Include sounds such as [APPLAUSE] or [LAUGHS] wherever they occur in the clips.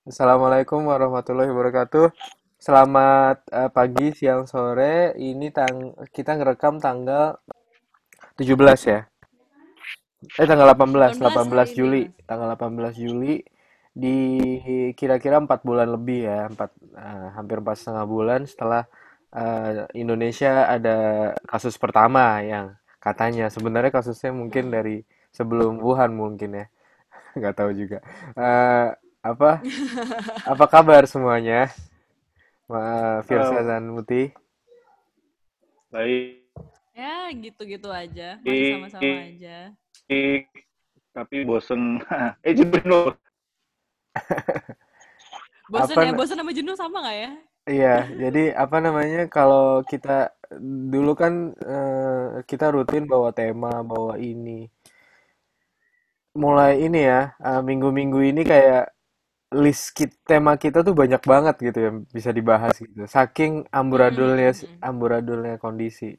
Assalamualaikum warahmatullahi wabarakatuh. Selamat eh, pagi, siang, sore. Ini tang kita ngerekam tanggal 17 ya. Eh tanggal 18, 18 18 hari ini, Juli. Mas. Tanggal 18 Juli di kira-kira empat bulan lebih ya, empat eh, hampir empat setengah bulan setelah eh, Indonesia ada kasus pertama yang katanya sebenarnya kasusnya mungkin dari sebelum Wuhan mungkin ya, [LAUGHS] nggak tahu juga. Eh, apa apa kabar semuanya? Ma Firsa dan Muti. baik, Ya, gitu-gitu aja. Masih sama-sama aja. tapi bosen. [LAUGHS] eh, jenuh. [LAUGHS] Bosen Apa ya, bosen sama jenuh sama nggak ya? iya, jadi apa namanya kalau kita dulu kan eh, kita rutin bawa tema, bawa ini. Mulai ini ya, eh, minggu-minggu ini kayak list kit- tema kita tuh banyak banget gitu ya bisa dibahas gitu. Saking amburadulnya Mm-mm, mm-mm. amburadulnya kondisi.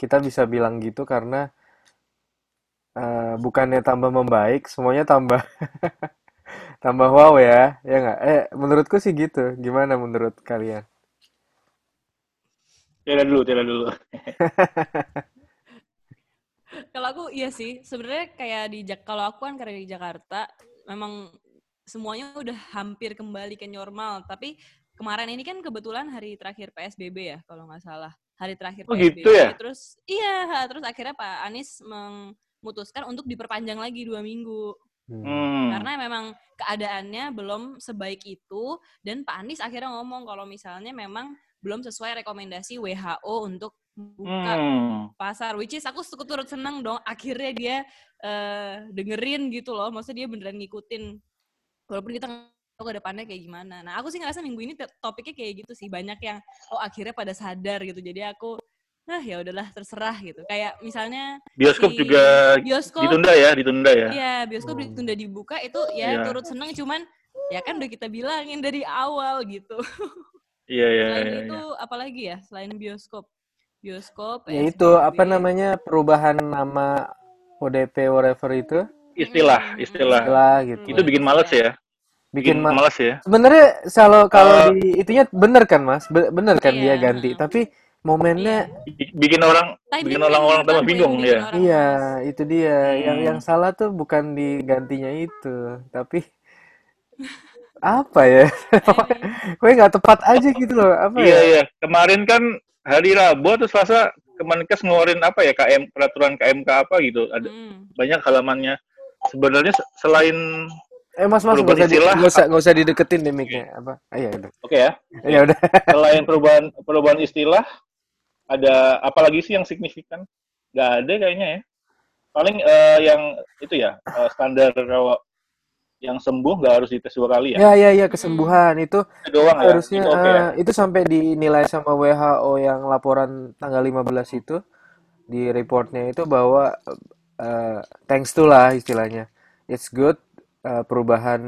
Kita bisa bilang gitu karena eh, bukannya tambah membaik, semuanya tambah [LAUGHS] tambah wow ya, ya nggak? Eh, menurutku sih gitu. Gimana menurut kalian? Tidak dulu, tidak dulu. [LAUGHS] Kalau aku iya sih, sebenarnya kayak di kalau aku kan karena di Jakarta, memang semuanya udah hampir kembali ke normal. Tapi kemarin ini kan kebetulan hari terakhir PSBB ya, kalau nggak salah. Hari terakhir Oh gitu PSBB, ya? terus iya, terus akhirnya Pak Anies memutuskan untuk diperpanjang lagi dua minggu. Hmm. Hmm. Karena memang keadaannya belum sebaik itu dan Pak Anies akhirnya ngomong kalau misalnya memang belum sesuai rekomendasi WHO untuk buka Hmm. pasar. Which is aku turut seneng dong akhirnya dia eh, dengerin gitu loh. Maksudnya dia beneran ngikutin walaupun kita nggak tahu ke depannya kayak gimana. Nah aku sih ngerasa minggu ini topiknya kayak gitu sih. Banyak yang oh akhirnya pada sadar gitu. Jadi aku ah ya udahlah terserah gitu. Kayak misalnya Bioskop si juga bioskop ditunda ya, ditunda ya. Iya, bioskop Hmm. ditunda dibuka itu ya Iya, turut seneng cuman ya kan udah kita bilangin dari awal gitu. iya, iya, Selain iya. itu iya. apalagi ya selain bioskop? Bioskop, Ya itu apa namanya perubahan nama ODP whatever itu Istilah, Mm-mm, istilah. istilah gitu. Itu bikin males ya. Bikin Bikin ma males ya. sebenarnya kalau kalau Eh, di itunya bener kan Mas? Be- bener kan dia Iya, ganti, heeh. tapi momennya bi- bikin orang, bikin Timingnya orang-orang menurut tambah bingung bikin ya. orang iya itu dia. Yang yang Hmm. salah tuh bukan digantinya itu, tapi [LAUGHS] apa ya? [LAUGHS] Gue nggak tepat aja gitu loh. Apa Iya, ya? iya. Kemarin kan hari Rabu atau Selasa Kemenkes ngeluarin apa ya KM peraturan KMK apa gitu. Ada Mm. banyak halamannya. Sebenarnya se- selain Eh Mas Mas nggak usah istilah, nggak usah usah dideketin deh mic-nya apa? Ah, iya udah. oke ya. [LAUGHS] Ya udah. Selain perubahan perubahan istilah, ada apa lagi sih yang signifikan? Nggak ada kayaknya ya. Paling eh, yang itu ya eh, standar rawa- yang sembuh nggak harus dites dua kali ya. Ya ya ya kesembuhan itu Itu doang ya. harusnya Itu oke ya. itu sampai dinilai sama WHO yang laporan tanggal 15 itu di reportnya itu bahwa eh, thanks to lah istilahnya it's good eh, perubahan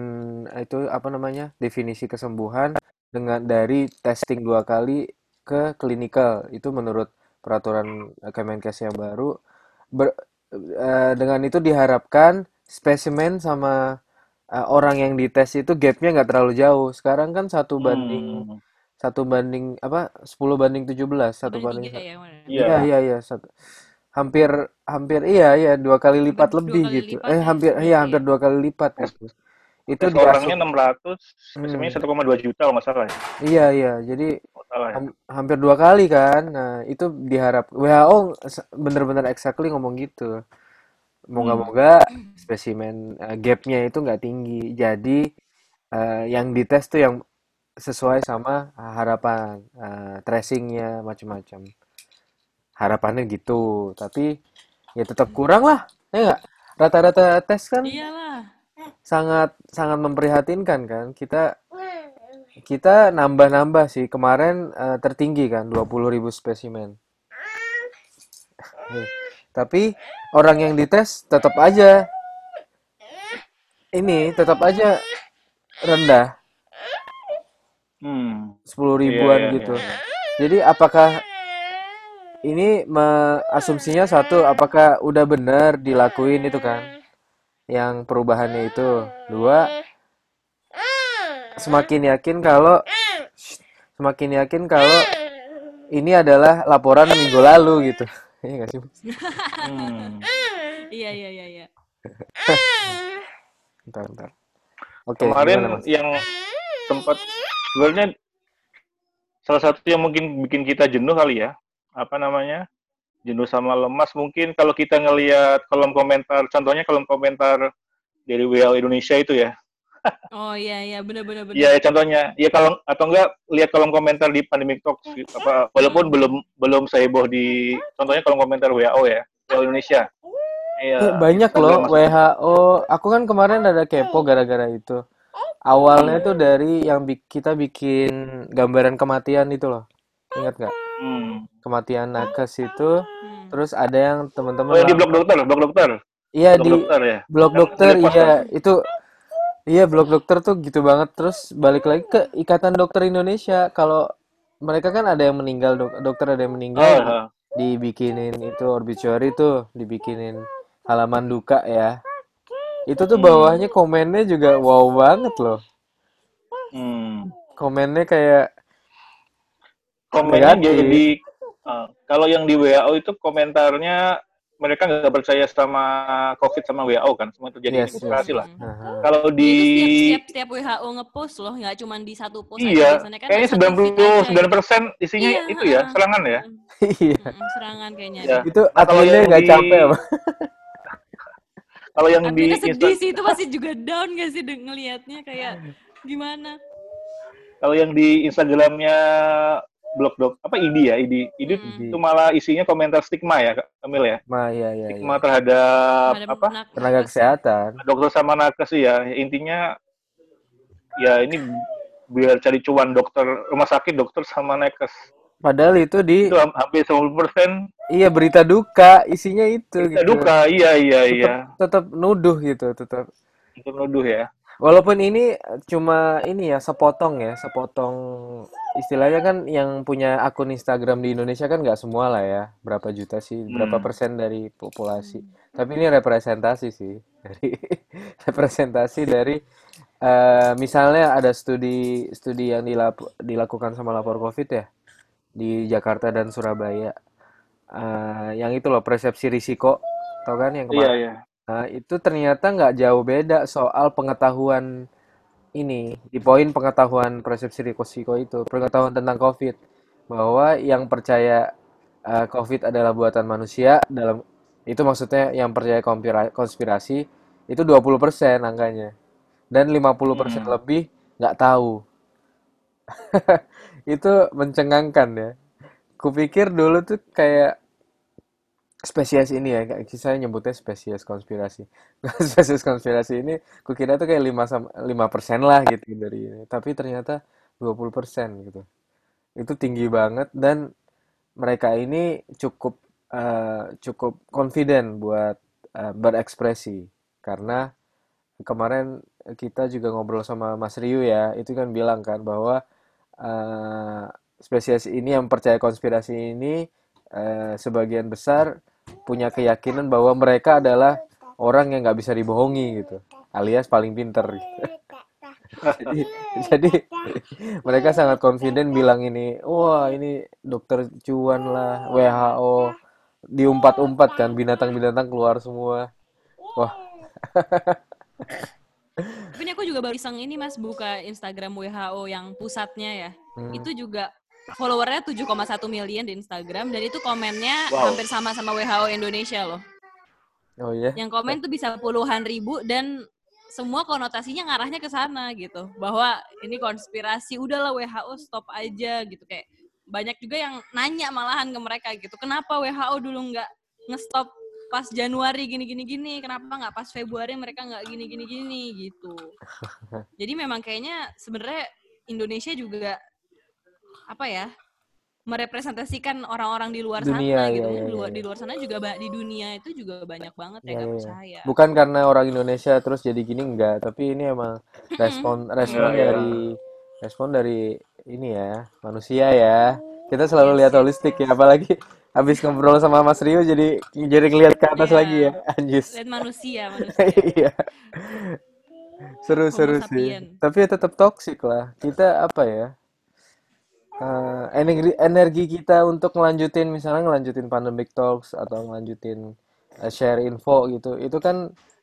itu apa namanya definisi kesembuhan dengan dari testing dua kali ke clinical itu menurut peraturan Kemenkes yang baru Ber- eh, dengan itu diharapkan spesimen sama eh, orang yang dites itu gapnya nggak terlalu jauh sekarang kan satu banding Hmm. satu banding apa 10 banding 17 satu Dibanding banding ya. Iya. iya iya iya satu hampir hampir iya iya dua kali Hampir lipat dua lebih kali gitu. lipat eh ya? hampir iya berarti hampir ya. dua kali lipat gitu. Itu diasum orangnya 600, spesimennya hmm, 1,2 juta kalau nggak salah ya. iya iya jadi salah ya. ham- hampir dua kali kan. Nah itu diharap WHO bener-bener exactly ngomong gitu. Hmm. moga-moga spesimen eh, gapnya itu nggak tinggi. Jadi eh, yang dites tuh yang sesuai sama harapan eh, tracingnya macam-macam harapannya gitu. Tapi ya tetap kurang lah ya nggak? Rata-rata tes kan Iyalah. sangat sangat memprihatinkan kan? Kita kita nambah-nambah sih. Kemarin eh, tertinggi kan 20.000 spesimen. Tapi orang yang dites tetap aja. Ini tetap aja rendah. Hmm. 10 Iya, ribuan iya, iya. gitu. jadi apakah ini me- asumsinya satu apakah udah benar dilakuin itu kan yang perubahannya itu dua semakin yakin kalau semakin yakin kalau ini adalah laporan minggu lalu gitu. [LAUGHS] Iya nggak sih? Hmm. Iya iya iya iya. [LAUGHS] Bentar, bentar. Oke, Kemarin gimana, Mas? yang sempat sebenarnya salah satu yang mungkin bikin kita jenuh kali ya. Apa namanya? Jenuh sama lemas mungkin kalau kita ngelihat kolom komentar, contohnya kolom komentar dari WHO Indonesia itu ya. [LAUGHS] Oh iya iya benar benar benar. Iya, contohnya. Ya kalau atau enggak lihat kolom komentar di Pandemic Talks apa walaupun belum belum seheboh di contohnya kolom komentar WHO ya, WHO Indonesia. Iya. Eh, banyak loh maksudnya. WHO. Aku kan kemarin ada kepo gara-gara itu. Awalnya tuh dari yang bi- kita bikin gambaran kematian itu loh. Ingat nggak? Hmm. Kematian nakes itu. Hmm. Terus ada yang Oh, teman-teman yang di lam- blog dokter, blog dokter. Iya Blog di dokter ya. blog dokter di-repost iya kan? itu iya blog dokter tuh gitu banget. Terus balik lagi ke Ikatan Dokter Indonesia. Kalau mereka kan ada yang meninggal dok- dokter ada yang Oh, meninggal oh. dibikinin itu obituary tuh dibikinin halaman duka ya. Itu tuh Hmm. bawahnya komennya juga wow banget loh. Hmm. Komennya kayak Komennya negatif. jadi uh, kalau yang di WHO itu komentarnya mereka nggak percaya sama COVID sama WHO kan, semua terjadi Yes, yes. lah. Aha. Kalau di setiap, setiap, setiap WHO ngepost loh, nggak cuma di satu post aja. iya, kan kayaknya aja 99 gitu. persen isinya Iya, itu ya serangan ya. [LAUGHS] Iya. serangan kayaknya. Ya. Itu Nah, kalau yang nggak di capek apa? [LAUGHS] kalau yang di sedih Insta- sih, itu pasti juga down gak sih ngelihatnya kayak gimana? kalau yang di Instagramnya blog dok apa ID ya ID ID Mm. itu malah isinya komentar stigma ya Kamil ya Ma, iya, iya, iya. stigma terhadap Ada apa Tenaga kesehatan. dokter sama nakes sih ya intinya ya ini biar cari cuan dokter rumah sakit dokter sama nakes Padahal itu di itu ham- hampir 90 persen iya berita duka isinya itu gitu. duka iya iya iya Tetap nuduh gitu, tetap. itu nuduh ya Walaupun ini cuma ini ya sepotong ya, sepotong istilahnya kan yang punya akun Instagram di Indonesia kan nggak semua lah ya, berapa juta sih, berapa Hmm. persen dari populasi. Tapi ini representasi sih [LAUGHS] dari representasi dari eh, misalnya ada studi studi yang dilap- dilakukan sama lapor COVID ya di Jakarta dan Surabaya. Eh, yang itu loh persepsi risiko, tau kan yang iya kemarin? iya Nah, itu ternyata nggak jauh beda soal pengetahuan ini di poin pengetahuan persepsi risiko itu, pengetahuan tentang COVID bahwa yang percaya eh, COVID adalah buatan manusia dalam itu maksudnya yang percaya konspira- konspirasi itu 20% angkanya dan 50% Hmm. lebih nggak tahu. [LAUGHS] Itu mencengangkan ya. Kupikir dulu tuh kayak spesies ini ya, saya nyebutnya spesies konspirasi. [LAUGHS] Spesies konspirasi ini kukira tuh kayak 5 sama 5% lah gitu dari ini. Tapi ternyata 20% gitu. Itu tinggi banget dan mereka ini cukup eh, cukup confident buat eh, berekspresi karena kemarin kita juga ngobrol sama Mas Ryu ya, itu kan bilang kan bahwa eh, spesies ini yang percaya konspirasi ini eh, sebagian besar punya keyakinan bahwa mereka adalah orang yang nggak bisa dibohongi gitu, alias paling pinter. gitu. [LAUGHS] Jadi, jadi mereka sangat confident bilang ini, wah ini dokter cuan lah, WHO diumpat-umpat kan binatang-binatang keluar semua. Wah, Tapi ini aku juga baru iseng ini mas buka Instagram WHO yang pusatnya ya. hmm, Itu juga followernya 7,1 million di Instagram dan itu komennya Wow. hampir sama sama WHO Indonesia loh. oh iya, Yang komen tuh bisa puluhan ribu dan semua konotasinya ngarahnya ke sana gitu. Bahwa ini konspirasi, udahlah WHO stop aja gitu kayak banyak juga yang nanya malahan ke mereka gitu. Kenapa WHO dulu nggak ngestop pas Januari gini gini gini, kenapa nggak pas Februari mereka nggak gini gini gini gitu. [LAUGHS] Jadi memang kayaknya sebenarnya Indonesia juga apa ya merepresentasikan orang-orang di luar Dunia, sana gitu. iya, iya, di luar iya. di luar sana juga di dunia itu juga banyak banget Iya, ya iya. percaya. bukan karena orang Indonesia terus jadi gini enggak, tapi ini emang respon respon Iya, iya. dari respon dari ini ya manusia ya. Kita selalu lihat holistik ya, apalagi habis ngobrol sama Mas Rio jadi jadi ngelihat ke atas Iya. lagi ya, anjis. Lihat manusia, manusia. [LAUGHS] Iya. seru Homo seru sih tapi ya tetap toksik lah kita apa ya eh, energi energi kita untuk ngelanjutin misalnya ngelanjutin pandemic talks atau ngelanjutin eh, share info gitu itu kan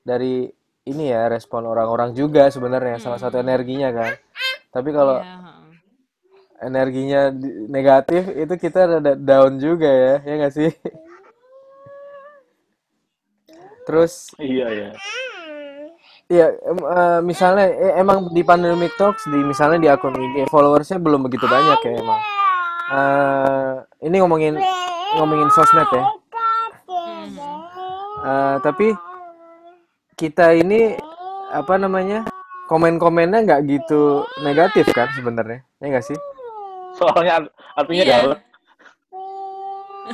dari ini ya respon orang-orang juga sebenarnya salah satu Hmm. energinya kan tapi kalau heeh. energinya negatif itu kita rada down juga ya ya nggak sih [LAUGHS] terus Iya ya. Ya em- eh, misalnya eh, emang di pandemic talks di misalnya di akun IG followersnya belum begitu banyak ya emang Eh, ini ngomongin ngomongin sosmed ya. Eh, tapi kita ini apa namanya komen-komennya nggak gitu negatif kan sebenarnya ya nggak sih Soalnya art- artinya Iya. galak.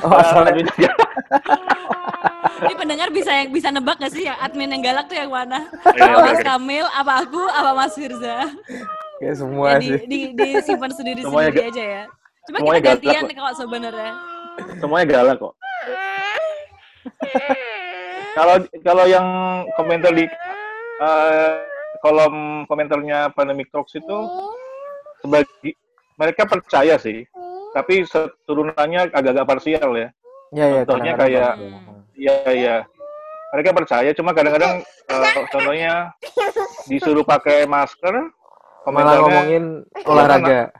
Oh galak. [LAUGHS] Ini pendengar bisa yang bisa nebak gak sih yang admin yang galak tuh yang mana? Iya, Apa Mas iya. Kamil, apa aku, apa Mas Firza? kayak semua Ya, di, sih di, disimpan sendiri Semuanya sendiri aja ya. Cuma semuanya kita gantian kok sebenarnya. Semuanya galak kok. Kalau kalau yang komentar di eh, kolom komentarnya Pandemic Talks itu sebagai mereka percaya sih, tapi turunannya agak-agak parsial ya. ya ya Contohnya kayak-. Iya iya. Mereka percaya, cuma kadang-kadang eh, contohnya disuruh pakai masker, malah ngomongin olahraga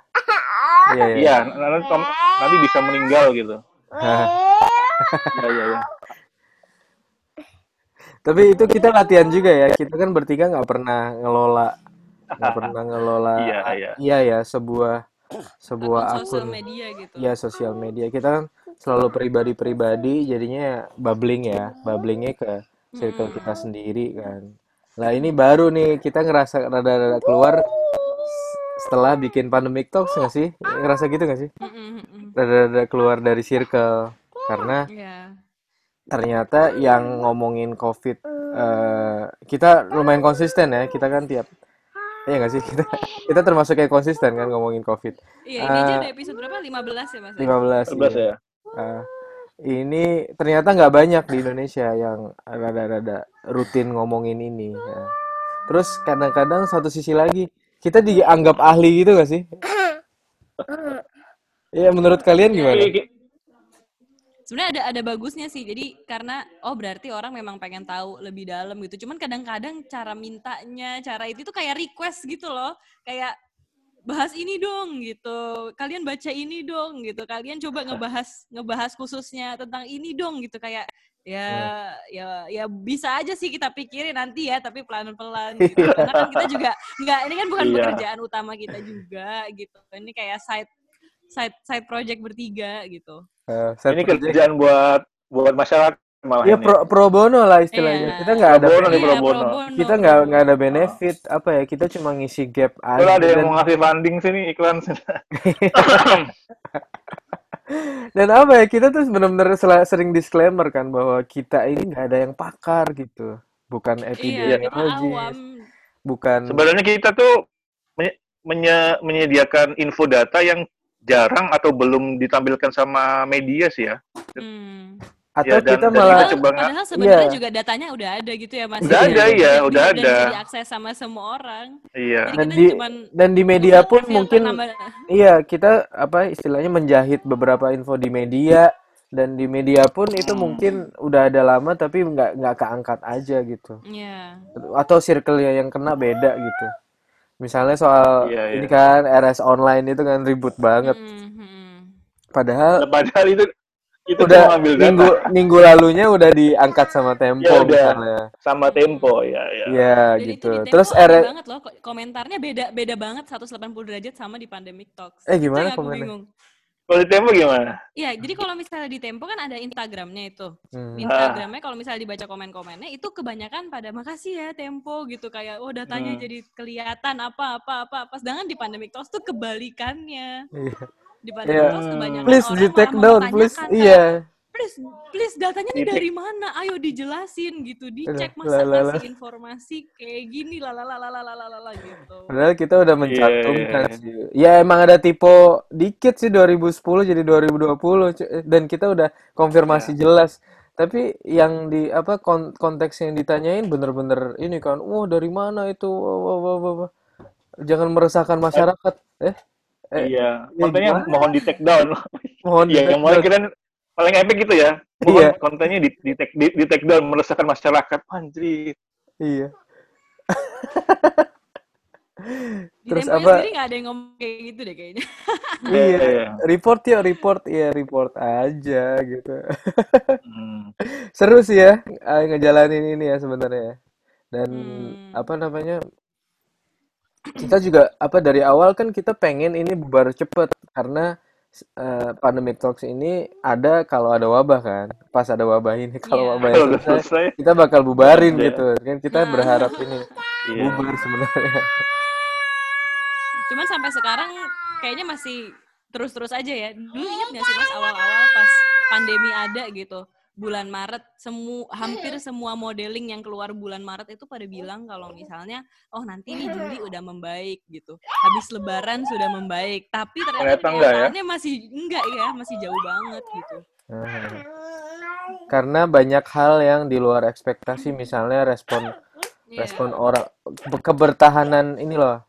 iya iya iya nanti, nanti bisa meninggal gitu. Iya iya iya. Tapi itu kita latihan juga ya. Kita kan bertiga nggak pernah ngelola, nggak pernah ngelola. Iya, iya. Iya ya, sebuah sebuah Akun sosial akun media gitu. ya sosial media. Kita kan selalu pribadi-pribadi, jadinya bubbling ya, bubblingnya ke circle kita sendiri kan. Nah ini baru nih kita ngerasa rada-rada keluar setelah bikin pandemic talks nggak sih? Ngerasa gitu nggak sih? Mm-mm, mm-mm. Rada-rada keluar dari circle karena Iya. ternyata yang ngomongin COVID eh, kita lumayan konsisten ya kita kan tiap Iya nggak sih kita kita termasuk kayak konsisten kan ngomongin COVID Iya, ini aja Eh, udah episode berapa? 15 ya, Mas? 15 11 iya. ya. Eh, ini ternyata nggak banyak di Indonesia yang rada-rada rutin ngomongin ini ya. Terus kadang-kadang satu sisi lagi kita dianggap ahli gitu nggak sih? [LAUGHS] Iya menurut kalian gimana? Iya, Sebenarnya ada ada bagusnya sih. Jadi karena oh berarti orang memang pengen tahu lebih dalam gitu. Cuman kadang-kadang cara mintanya, cara itu tuh kayak request gitu loh. Kayak bahas ini dong gitu. Kalian baca ini dong gitu. Kalian coba ngebahas ngebahas khususnya tentang ini dong gitu kayak ya ya ya bisa aja sih kita pikirin nanti ya tapi pelan-pelan gitu. Karena kan kita juga nggak ini kan bukan Iya. pekerjaan utama kita juga gitu. Ini kayak side side side project bertiga gitu. Eh, saya Ini project- kerjaan buat buat masyarakat malah Iya ini. pro, pro bono lah istilahnya. Iya. Kita nggak ada bono nih, Iya, pro bono. kita nggak nggak ada benefit apa ya kita cuma ngisi gap Kalau aja ada yang dan, mau ngasih funding sini iklan sini. [LAUGHS] dan apa ya kita tuh benar-benar sering disclaimer kan bahwa kita ini nggak ada yang pakar gitu bukan Iya, kita epidemiologis awam. bukan Sebenarnya kita tuh menye- menye- menyediakan info data yang jarang atau belum ditampilkan sama media sih ya. Hmm. atau Ya, dan- kita dan malah kita Padahal, coba nggak- padahal sebenarnya Iya. juga datanya udah ada gitu ya Mas. Udah ada, Bisa- iya, bisa- udah ada. diakses sama semua orang. Iya. Jadi dan di cuman dan di media pun filter, mungkin nambah- iya kita apa istilahnya menjahit beberapa info di media dan di media pun itu Hmm. mungkin udah ada lama tapi nggak nggak keangkat aja gitu Iya. atau circle yang kena beda gitu. Misalnya soal Iya, iya. ini kan RS online itu kan ribut banget. Hmm, hmm. Padahal Padahal itu itu udah data minggu minggu lalunya udah diangkat sama Tempo Ya, udah. misalnya. sama tempo ya ya. Iya Dan gitu. itu di Terus RS banget loh ko- komentarnya beda beda banget 180 derajat sama di Pandemic Talks. Eh, gimana bingung. Kalau di tempo gimana? Iya, jadi kalau misalnya di Tempo kan ada Instagramnya itu. Hmm. Instagramnya kalau misalnya dibaca komen-komennya itu kebanyakan pada makasih ya Tempo gitu kayak oh datanya Hmm. jadi kelihatan apa apa apa apa. Sedangkan di Pandemic Talks tuh kebalikannya. Iya. Di Pandemic Iya. Talks kebanyakan Please orang di take malah down, please. Iya. kayak, please please datanya nih dari mana? Ayo dijelasin gitu, dicek masa lah. kasih informasi kayak gini lah gitu. Padahal kita udah mencantumkan Iya. sih. Ya emang ada tipe dikit sih 2010 jadi 2020 cu- dan kita udah konfirmasi Iya. jelas Tapi yang di apa kon- konteks yang ditanyain bener-bener ini kan, wah dari mana itu? Wah, wah, wah, wah, wah. Jangan meresahkan masyarakat. Eh, eh, Iya, ya gimana? mohon di take down. Mohon Iya, yang mulai kira paling epic gitu ya. Mohon Iya, kontennya di, di, take, di, di take down, meresahkan masyarakat. Anjir. iya. [LAUGHS] Terus apa? sendiri nggak ada yang ngomong kayak gitu deh kayaknya. [LAUGHS] Iya, Iya, iya. report ya report, iya report aja gitu. Hmm. [LAUGHS] Seru sih ya eh, ngejalanin ini ya sebenarnya. Dan Hmm. apa namanya? Kita juga apa dari awal kan kita pengen ini bubar cepet karena eh, pandemic talks ini ada kalau ada wabah kan. Pas ada wabah ini kalau Kalau udah selesai selesai, kita bakal bubarin ada. gitu. Kan kita Nah. berharap ini Iya. bubar sebenarnya. Cuman sampai sekarang kayaknya masih terus-terus aja ya. Dulu ingat nggak sih mas awal-awal pas pandemi ada gitu, bulan Maret, semu hampir semua modeling yang keluar bulan Maret itu pada bilang kalau misalnya, oh nanti nih Juli udah membaik gitu. Habis Lebaran sudah membaik. Tapi ternyata Ternyata enggak ya? kenyataannya masih enggak ya, masih jauh banget gitu. Karena banyak hal yang di luar ekspektasi misalnya respon Iya. respon orang kebertahanan ini loh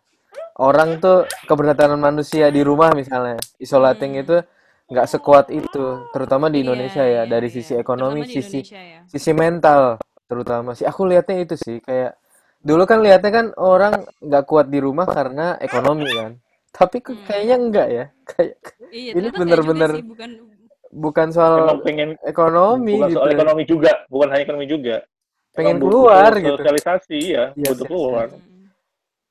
orang tuh kebertahanan manusia di rumah misalnya isolating Hmm. itu nggak sekuat itu terutama di Iya, Indonesia ya iya, dari iya. sisi ekonomi Terutama sisi ya. sisi mental terutama sih aku lihatnya itu sih kayak dulu kan lihatnya kan orang nggak kuat di rumah karena ekonomi kan tapi Hmm. kayaknya enggak ya [LAUGHS] kayak Iya, ini bener-bener sih, bukan bukan soal Emang pengen ekonomi bukan soal gitu ekonomi juga, bukan hanya ekonomi juga. pengen Emang butuh keluar gitu sosialisasi ya, Yes, butuh yes, keluar. yes. Hmm.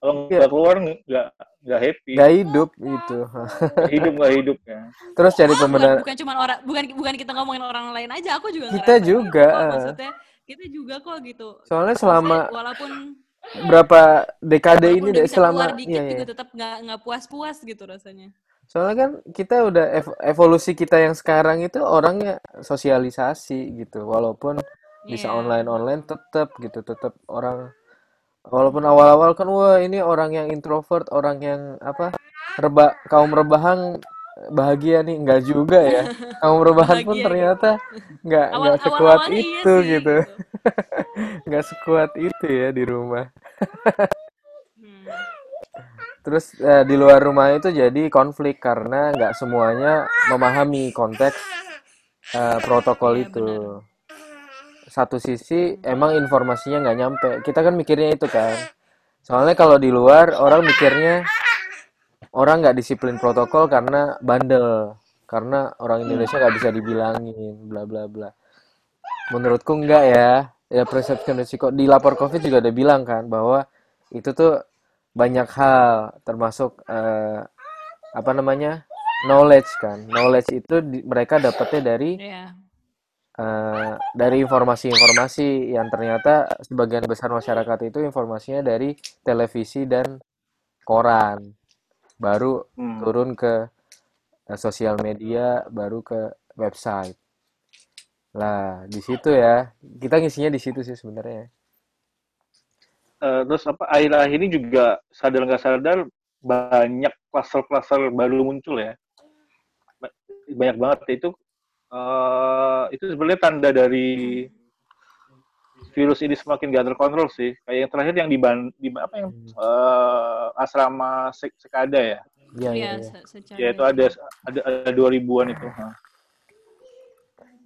Kalau Iya. nggak keluar nggak nggak happy, nggak hidup gitu hidup nggak hidup ya. terus cari bukan pembenaran bukan cuma orang bukan bukan kita ngomongin orang lain aja aku juga Kita ngerasa juga, gitu kok. maksudnya kita juga kok gitu soalnya Maksudnya selama walaupun berapa dekade walaupun ini deh selama dikit iya juga iya tetap nggak nggak puas-puas gitu rasanya soalnya kan kita udah ev- evolusi kita yang sekarang itu orangnya sosialisasi gitu walaupun bisa Iya. online online tetap gitu tetap orang walaupun awal-awal kan wah ini orang yang introvert orang yang apa reba kaum rebahan bahagia nih nggak juga ya [LAUGHS] kaum rebahan pun Bahagia gitu. ternyata nggak awal nggak awal sekuat awalnya iya itu sih gitu [LAUGHS] nggak sekuat itu ya di rumah Hmm. Terus eh, di luar rumah itu jadi konflik karena nggak semuanya memahami konteks eh, protokol Iya, itu. benar. Satu sisi emang informasinya nggak nyampe. Kita kan mikirnya itu kan. Soalnya kalau di luar orang mikirnya orang nggak disiplin protokol karena bandel, karena orang Indonesia nggak bisa dibilangin, bla bla bla. Menurutku enggak ya. Ya persepsi risiko di lapor COVID juga udah bilang kan bahwa itu tuh banyak hal termasuk eh, apa namanya knowledge kan knowledge itu di- mereka dapatnya dari Iya. Eh, dari informasi-informasi yang ternyata sebagian besar masyarakat itu informasinya dari televisi dan koran. Baru Hmm. turun ke eh, sosial media baru ke website. Lah di situ ya. Kita ngisinya di situ sih sebenarnya. Eh, terus apa akhir-akhir ini juga sadar nggak sadar banyak kluster-kluster baru muncul ya. Ba- banyak banget itu eh, itu sebenarnya tanda dari virus ini semakin gak terkontrol sih. Kayak yang terakhir yang di, Ban- di apa yang eh, asrama Sek- Sekada ya? Iya, iya, se- secara ya itu ada ada ada dua ribuan itu Hah.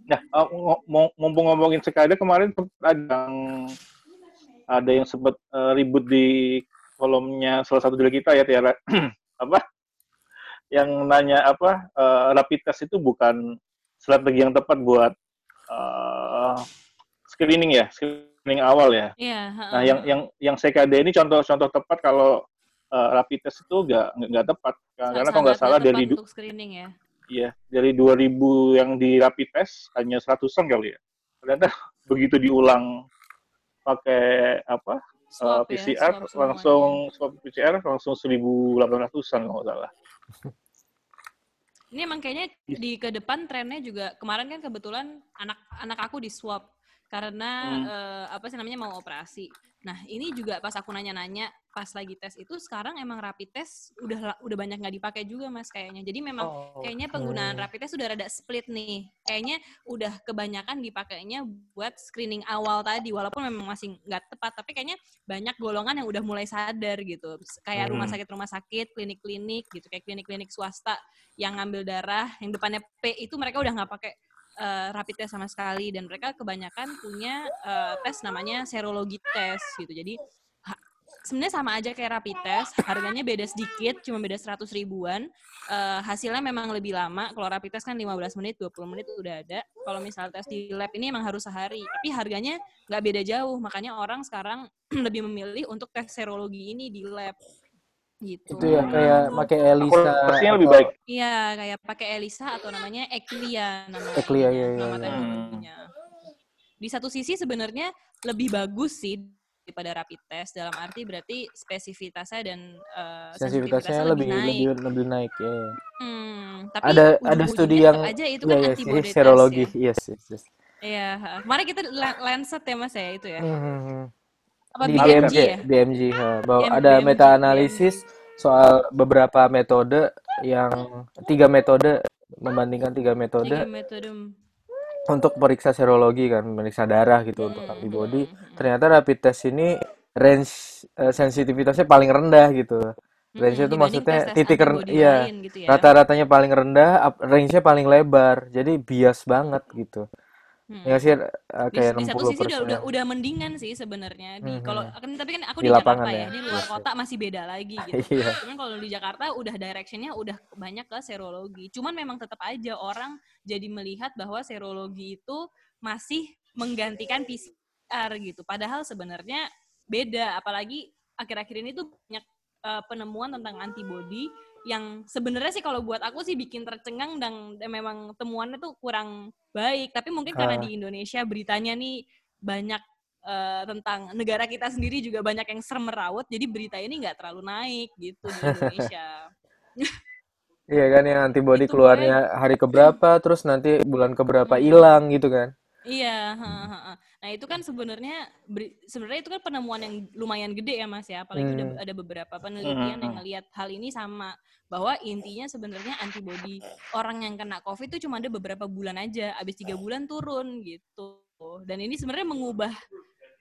nah eh, mumpung ngomongin Sekada kemarin ada yang ada yang sempat eh, ribut di kolomnya salah satu dari kita ya Tiara. [CLEARS THROAT] Apa? Yang nanya apa eh, rapid test itu bukan strategi yang tepat buat eh, screening ya screening awal ya Iya, nah yang yang yang CKD ini contoh-contoh tepat kalau eh, rapid test itu nggak nggak tepat karena kalau nggak salah dari untuk screening ya. Iya, dari 2000 yang di rapid test hanya seratusan kali ya. Ternyata [LAUGHS] begitu diulang pakai apa eh, Swab ya, PCR swab semuanya. langsung swab PCR langsung 1800-an kalau nggak salah. [LAUGHS] Ini emang kayaknya di ke depan trennya juga kemarin kan kebetulan anak anak aku di swab karena Hmm. eh, apa sih namanya mau operasi. Nah ini juga pas aku nanya-nanya pas lagi tes itu sekarang emang rapid test udah udah banyak nggak dipakai juga mas kayaknya. Jadi memang Oh, kayaknya penggunaan rapid test udah rada split nih. Kayaknya udah kebanyakan dipakainya buat screening awal tadi, walaupun memang masih nggak tepat, tapi kayaknya banyak golongan yang udah mulai sadar gitu. Kayak rumah Hmm. sakit-rumah sakit, klinik-klinik gitu, kayak klinik-klinik swasta yang ngambil darah, yang depannya P itu mereka udah nggak pakai eh, rapid test sama sekali dan mereka kebanyakan punya eh, tes namanya serologi test gitu. Jadi sebenarnya sama aja kayak rapid test, harganya beda sedikit, cuma beda 100 ribuan. Eh, hasilnya memang lebih lama. Kalau rapid test kan 15 menit, 20 menit udah ada. Kalau misal tes di lab ini emang harus sehari, tapi harganya nggak beda jauh. Makanya orang sekarang [CLEARS THROAT] lebih memilih untuk tes serologi ini di lab gitu. Itu ya kayak pakai Elisa Akurasinya lebih baik. Iya, kayak pakai Elisa atau namanya Eclia nama Eclia, ininya, iya, iya, nama iya. teknologinya. Di satu sisi sebenarnya lebih bagus sih daripada rapid test dalam arti berarti spesifitasnya dan eh, sensitivitasnya lebih naik. lebih lebih naik ya. ya. Hmm, tapi Ada ada studi yang aja itu ya kan ya antibody test serologi, ya. yes, yes, yes. Iya, kemarin kita La- Lancet ya Mas ya itu ya. Hmm, hmm, hmm. Apa Di BMG BMG, ya? BMG, ha. bahwa BM- ada BMG, meta analisis soal beberapa metode yang tiga metode membandingkan tiga metode Tiga metode. untuk periksa serologi kan, periksa darah gitu untuk Hmm, antibody. hmm, hmm. Ternyata rapid test ini range eh, sensitivitasnya paling rendah gitu. Range itu maksudnya titik rendah, iya. gitu ya. Rata-ratanya paling rendah, range-nya paling lebar. Jadi bias banget gitu. Hmm. Ya sih di, kayak di satu 60 sisi udah udah persen. udah mendingan sih sebenarnya di Mhm. kalau kan tapi kan aku Di di, lapangan Jakarta ya, ya, di luar yes, kota masih beda lagi [LAUGHS] gitu. Iya. Cuman kalau di Jakarta udah directionnya udah banyak ke serologi. Cuman memang tetap aja orang jadi melihat bahwa serologi itu masih menggantikan PCR gitu. Padahal sebenarnya beda. Apalagi akhir-akhir ini tuh banyak eh, penemuan tentang antibody yang sebenarnya sih kalau buat aku sih bikin tercengang dan, dan memang temuannya tuh kurang baik. Tapi mungkin karena di Indonesia beritanya nih banyak eh, tentang negara kita sendiri juga banyak yang serem merawat, jadi berita ini nggak terlalu naik gitu di Indonesia. [LAUGHS] Iya kan yang antibody Itu keluarnya hari keberapa, terus nanti bulan keberapa Hmm. hilang gitu kan. Iya, ha, ha, ha. Nah itu kan sebenarnya sebenarnya itu kan penemuan yang lumayan gede ya Mas ya, apalagi udah Hmm. ada beberapa penelitian yang Hmm. ngelihat hal ini sama bahwa intinya sebenarnya antibody orang yang kena COVID itu cuma ada beberapa bulan aja, habis tiga bulan turun gitu. Dan ini sebenarnya mengubah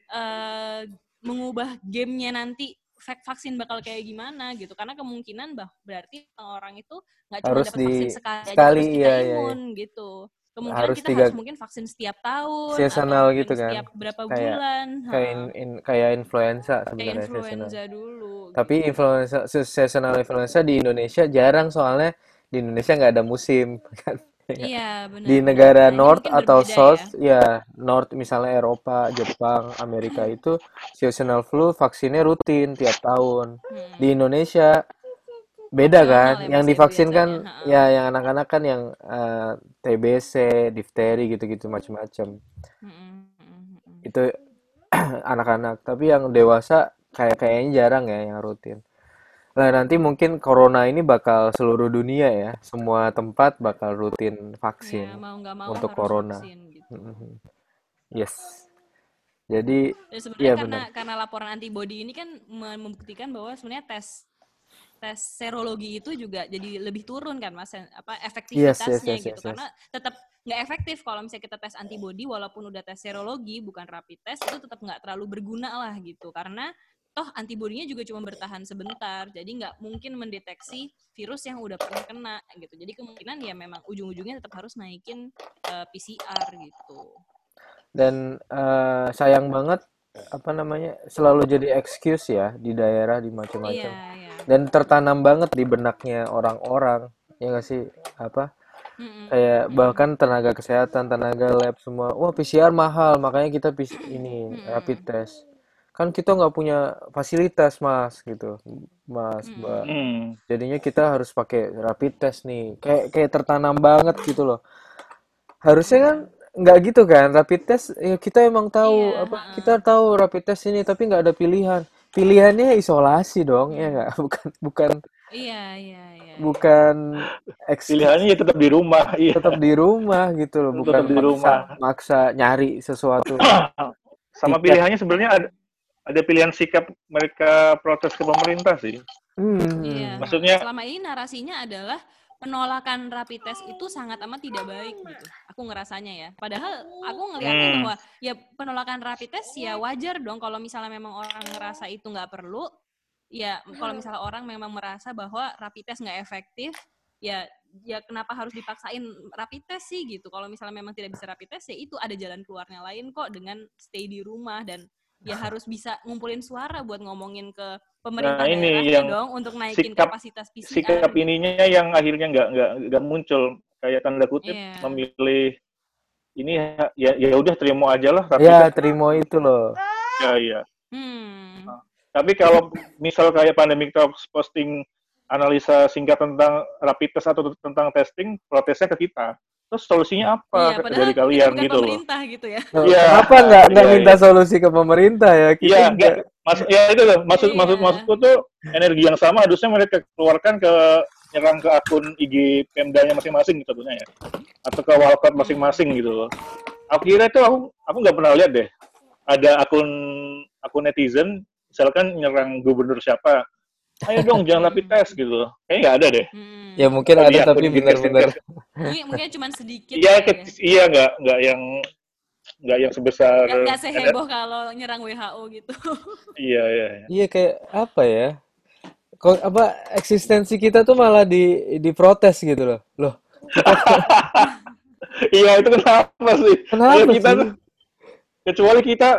eh mengubah gamenya nanti vak- vaksin bakal kayak gimana gitu karena kemungkinan bah berarti orang itu nggak cuma Harus dapat vaksin sekali aja sekali, terus kita iya, iya, iya. imun gitu kemungkinan Harus kita tiga harus mungkin vaksin setiap tahun seasonal gitu kan. setiap berapa Kayak bulan kayak in, in- kayak influenza kayak sebenarnya seasonal. influenza dulu Tapi gitu influenza se- seasonal influenza di Indonesia jarang soalnya di Indonesia nggak ada musim [LAUGHS] kan. iya Di benar-benar negara nah North atau berbeda ya South, ya North misalnya Eropa, Jepang, Amerika itu seasonal flu vaksinnya rutin tiap tahun. Di Hmm. Indonesia beda kan, seasonal ya yang divaksin kan ha. ya yang anak-anak kan yang eh, TBC, difteri gitu-gitu macam-macam. Mm, mm, mm, mm. Itu [CLEARS THROAT] anak-anak, tapi yang dewasa kayak kayaknya jarang ya yang rutin. Nah, nanti mungkin corona ini bakal seluruh dunia ya, semua tempat bakal rutin ya vaksin mau nggak mau untuk corona. vaksin gitu. Yes. Jadi, Dan sebenarnya iya karena benar. karena laporan antibody ini kan mem- membuktikan bahwa sebenarnya tes tes serologi itu juga jadi lebih turun kan mas apa Yes, yes, efektivitasnya yes, gitu. yes, yes. karena tetap nggak efektif kalau misalnya kita tes antibody walaupun udah tes serologi bukan rapid test itu tetap nggak terlalu berguna lah gitu. Karena toh antibodinya juga cuma bertahan sebentar jadi nggak mungkin mendeteksi virus yang udah pernah kena gitu. Jadi kemungkinan ya memang ujung-ujungnya tetap harus naikin eh, PCR gitu. Dan eh, sayang banget apa namanya selalu jadi excuse ya di daerah di macam-macam. iya Dan tertanam banget di benaknya orang-orang. Ya nggak sih? Apa? Mm-mm, Kayak bahkan tenaga kesehatan, tenaga lab semua. Wah, PCR mahal, makanya kita pis- ini rapid mm-mm, test. Kan kita nggak punya fasilitas, Mas, gitu. Mas, Mbak. mm-mm. Hmm. Jadinya kita harus pakai rapid test nih. Kayak kayak tertanam banget gitu loh. Harusnya kan nggak gitu kan rapid test ya kita emang tahu Iya, apa kita tahu rapid test ini tapi nggak ada pilihan pilihannya isolasi dong ya nggak [LAUGHS] bukan bukan Iya, iya, iya. bukan excuse Pilihannya ya tetap di rumah. [LAUGHS] Iya. tetap di rumah gitu loh bukan Tetap di maksa rumah. maksa nyari sesuatu [CLEARS THROAT] Sama pilihannya sebenarnya ada ada pilihan sikap mereka protes ke pemerintah sih. Hmm. Iya. Maksudnya Selama ini narasinya adalah penolakan rapid test itu sangat amat tidak baik gitu. Aku ngerasanya ya. Padahal aku ngelihatnya Hmm. bahwa ya penolakan rapid test ya wajar dong kalau misalnya memang orang ngerasa itu nggak perlu. Ya kalau misalnya orang memang merasa bahwa rapid test nggak efektif, ya ya kenapa harus dipaksain rapid test sih gitu. Kalau misalnya memang tidak bisa rapid test ya itu ada jalan keluarnya lain kok dengan stay di rumah dan ya [LAUGHS] harus bisa ngumpulin suara buat ngomongin ke pemerintah Nah, ini yang dong untuk naikin sikap- kapasitas PCR. sikap gitu. ininya yang akhirnya nggak nggak nggak muncul kayak tanda kutip Iya. memilih ini ya ya ya udah terima aja lah tapi ya terima itu loh ya ya Hmm. tapi kalau misal kayak pandemic talks posting analisa singkat tentang rapid test atau tentang testing protesnya ke kita terus solusinya Iya, apa padahal dari kita kalian bukan gitu loh pemerintah gitu ya. Iya. kenapa nggak nggak Iya, minta iya. solusi ke pemerintah ya kita Iya, enggak. Mas, ya itu loh. Maksud Iya. maksud maksudku tuh energi yang sama harusnya mereka keluarkan ke nyerang ke akun IG Pemdanya masing-masing gitu sebenarnya ya. Atau ke wallcard masing-masing gitu loh. Kira itu aku aku nggak pernah lihat deh. Ada akun akun netizen misalkan nyerang gubernur siapa. Ayo dong jangan rapid test gitu. loh. Kayaknya nggak ada deh. Hmm. ya mungkin ada akun tapi benar-benar Mungkin, mungkin cuma sedikit. Iya, kali ya. iya nggak nggak yang nggak yang sebesar Nggak, seheboh kalau nyerang WHO gitu. [LAUGHS] Iya iya. iya. iya kayak apa ya kok apa eksistensi kita tuh malah di diprotes gitu loh loh [LAUGHS] Iya itu kenapa sih? kenapa Ya, kita sih tuh kecuali kita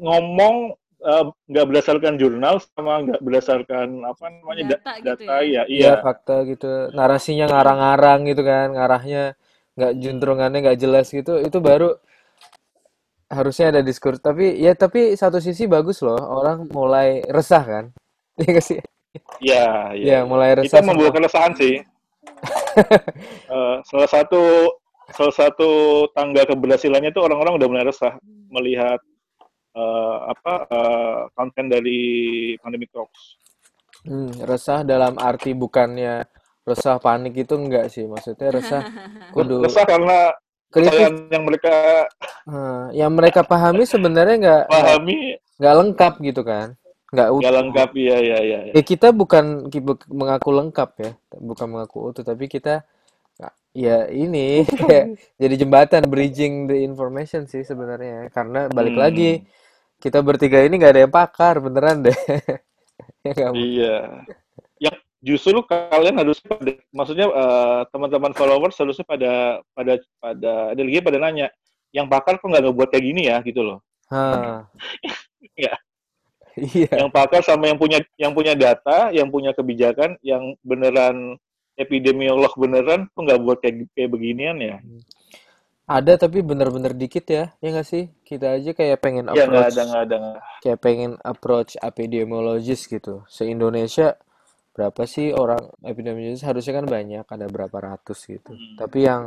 ngomong eh, nggak berdasarkan jurnal sama nggak berdasarkan apa namanya da- Data gitu data ya. ya Iya iya. fakta gitu. Narasinya ngarang-ngarang gitu kan ngarahnya nggak juntrungannya nggak jelas gitu. Itu baru harusnya ada diskurs. Tapi ya tapi satu sisi bagus loh orang mulai resah kan? [LAUGHS] Iya nggak sih? Iya ya mulai kita resah sama membawa keresahan sih. [LAUGHS] Eh, salah satu salah satu tangga keberhasilannya itu orang-orang udah mulai resah melihat eh, apa eh, konten dari pandemic talks Hmm, resah dalam arti bukannya resah panik itu enggak sih maksudnya resah [LAUGHS] kudu resah karena kepercayaan yang mereka Nah, yang mereka pahami sebenarnya nggak nggak pahami nggak lengkap gitu kan nggak nggak utuh lengkap iya iya iya iya. ya kita bukan ki- buk- mengaku lengkap ya bukan mengaku utuh tapi kita ya ini [LAUGHS] kayak jadi jembatan bridging the information sih sebenarnya karena balik Hmm. lagi kita bertiga ini nggak ada yang pakar beneran deh [LAUGHS] ya Iya. Yang justru kalian harus pada, maksudnya eh, teman-teman followers harusnya pada pada pada ada lagi pada nanya, yang pakar kok nggak ngebuat kayak gini ya gitu loh. Hah. Iya. [LAUGHS] iya Yang pakar sama yang punya yang punya data, yang punya kebijakan, yang beneran epidemiolog beneran kok nggak buat kayak kayak beginian ya? Ada tapi bener-bener dikit ya ya nggak sih kita aja kayak pengen Ya nggak approach ada nggak ada. nggak. kayak pengen approach epidemiologis gitu. Se-Indonesia berapa sih orang epidemiologis harusnya kan banyak, ada berapa ratus gitu. Hmm. Tapi yang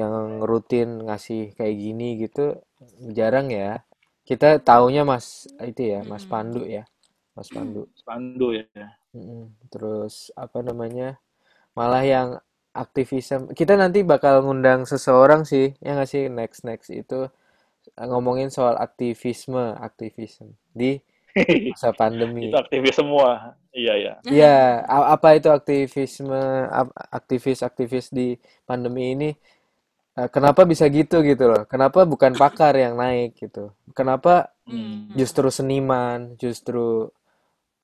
yang rutin ngasih kayak gini gitu jarang ya. Kita taunya Mas itu ya, Mas Mm-mm. Pandu ya. Mas Pandu. Pandu ya. Terus apa namanya? Malah yang aktivisme. Kita nanti bakal ngundang seseorang sih, ya nggak sih next next itu eh, ngomongin soal aktivisme, aktivisme di masa [LAUGHS] pandemi. Itu aktivis semua. Iya ya. Ya, a- apa itu aktivisme, ap- aktivis-aktivis di pandemi ini? Eh, Kenapa bisa gitu gitu loh? Kenapa bukan pakar yang naik gitu? Kenapa Hmm. justru seniman, justru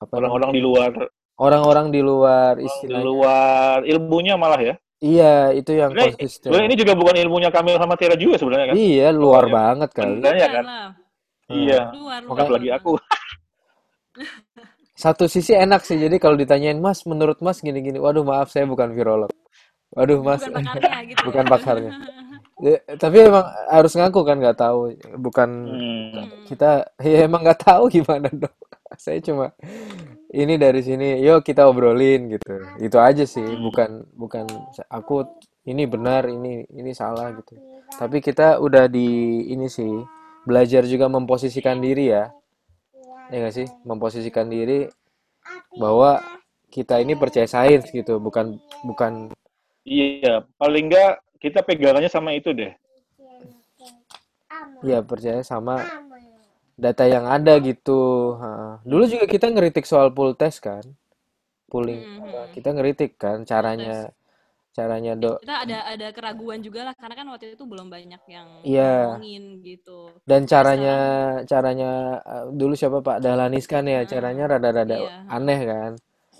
apa? Orang-orang di luar Orang-orang di luar orang di istilahnya. luar ilmunya malah ya. Iya, itu yang Sebenarnya konsisten. sebenarnya ini juga bukan ilmunya Kamil sama Tira juga sebenarnya kan. Iya, luar Ya. banget kali. Sebenarnya kan. Iya. Luar, luar. Makanya- Apalagi aku. [LAUGHS] Satu sisi enak sih, jadi kalau ditanyain Mas, menurut Mas gini-gini, waduh maaf saya bukan virolog. Waduh Mas, Bukan pakarnya gitu. [LAUGHS] bukan ya. pakarnya. [LAUGHS] Ya, tapi emang harus ngaku kan nggak tahu, bukan Hmm. kita ya emang nggak tahu [LAUGHS] gimana dong. Saya cuma ini dari sini, yuk kita obrolin gitu. Itu aja sih, bukan bukan aku ini benar, ini ini salah gitu. Tapi kita udah di ini sih belajar juga memposisikan diri ya. Ya nggak sih? Memposisikan diri bahwa kita ini percaya sains gitu, bukan bukan Iya, paling enggak kita pegangannya sama itu deh. ya percaya sama data yang ada gitu. Ha. Dulu juga kita ngeritik soal pool test kan, pooling Hmm, hmm. kita ngeritik kan caranya caranya do Kita ada ada keraguan juga lah karena kan waktu itu belum banyak yang Iya. ngomongin gitu. Dan caranya sekarang, caranya eh, dulu siapa Pak Dahlan Iskan ya, Heeh. caranya rada-rada iya, aneh kan.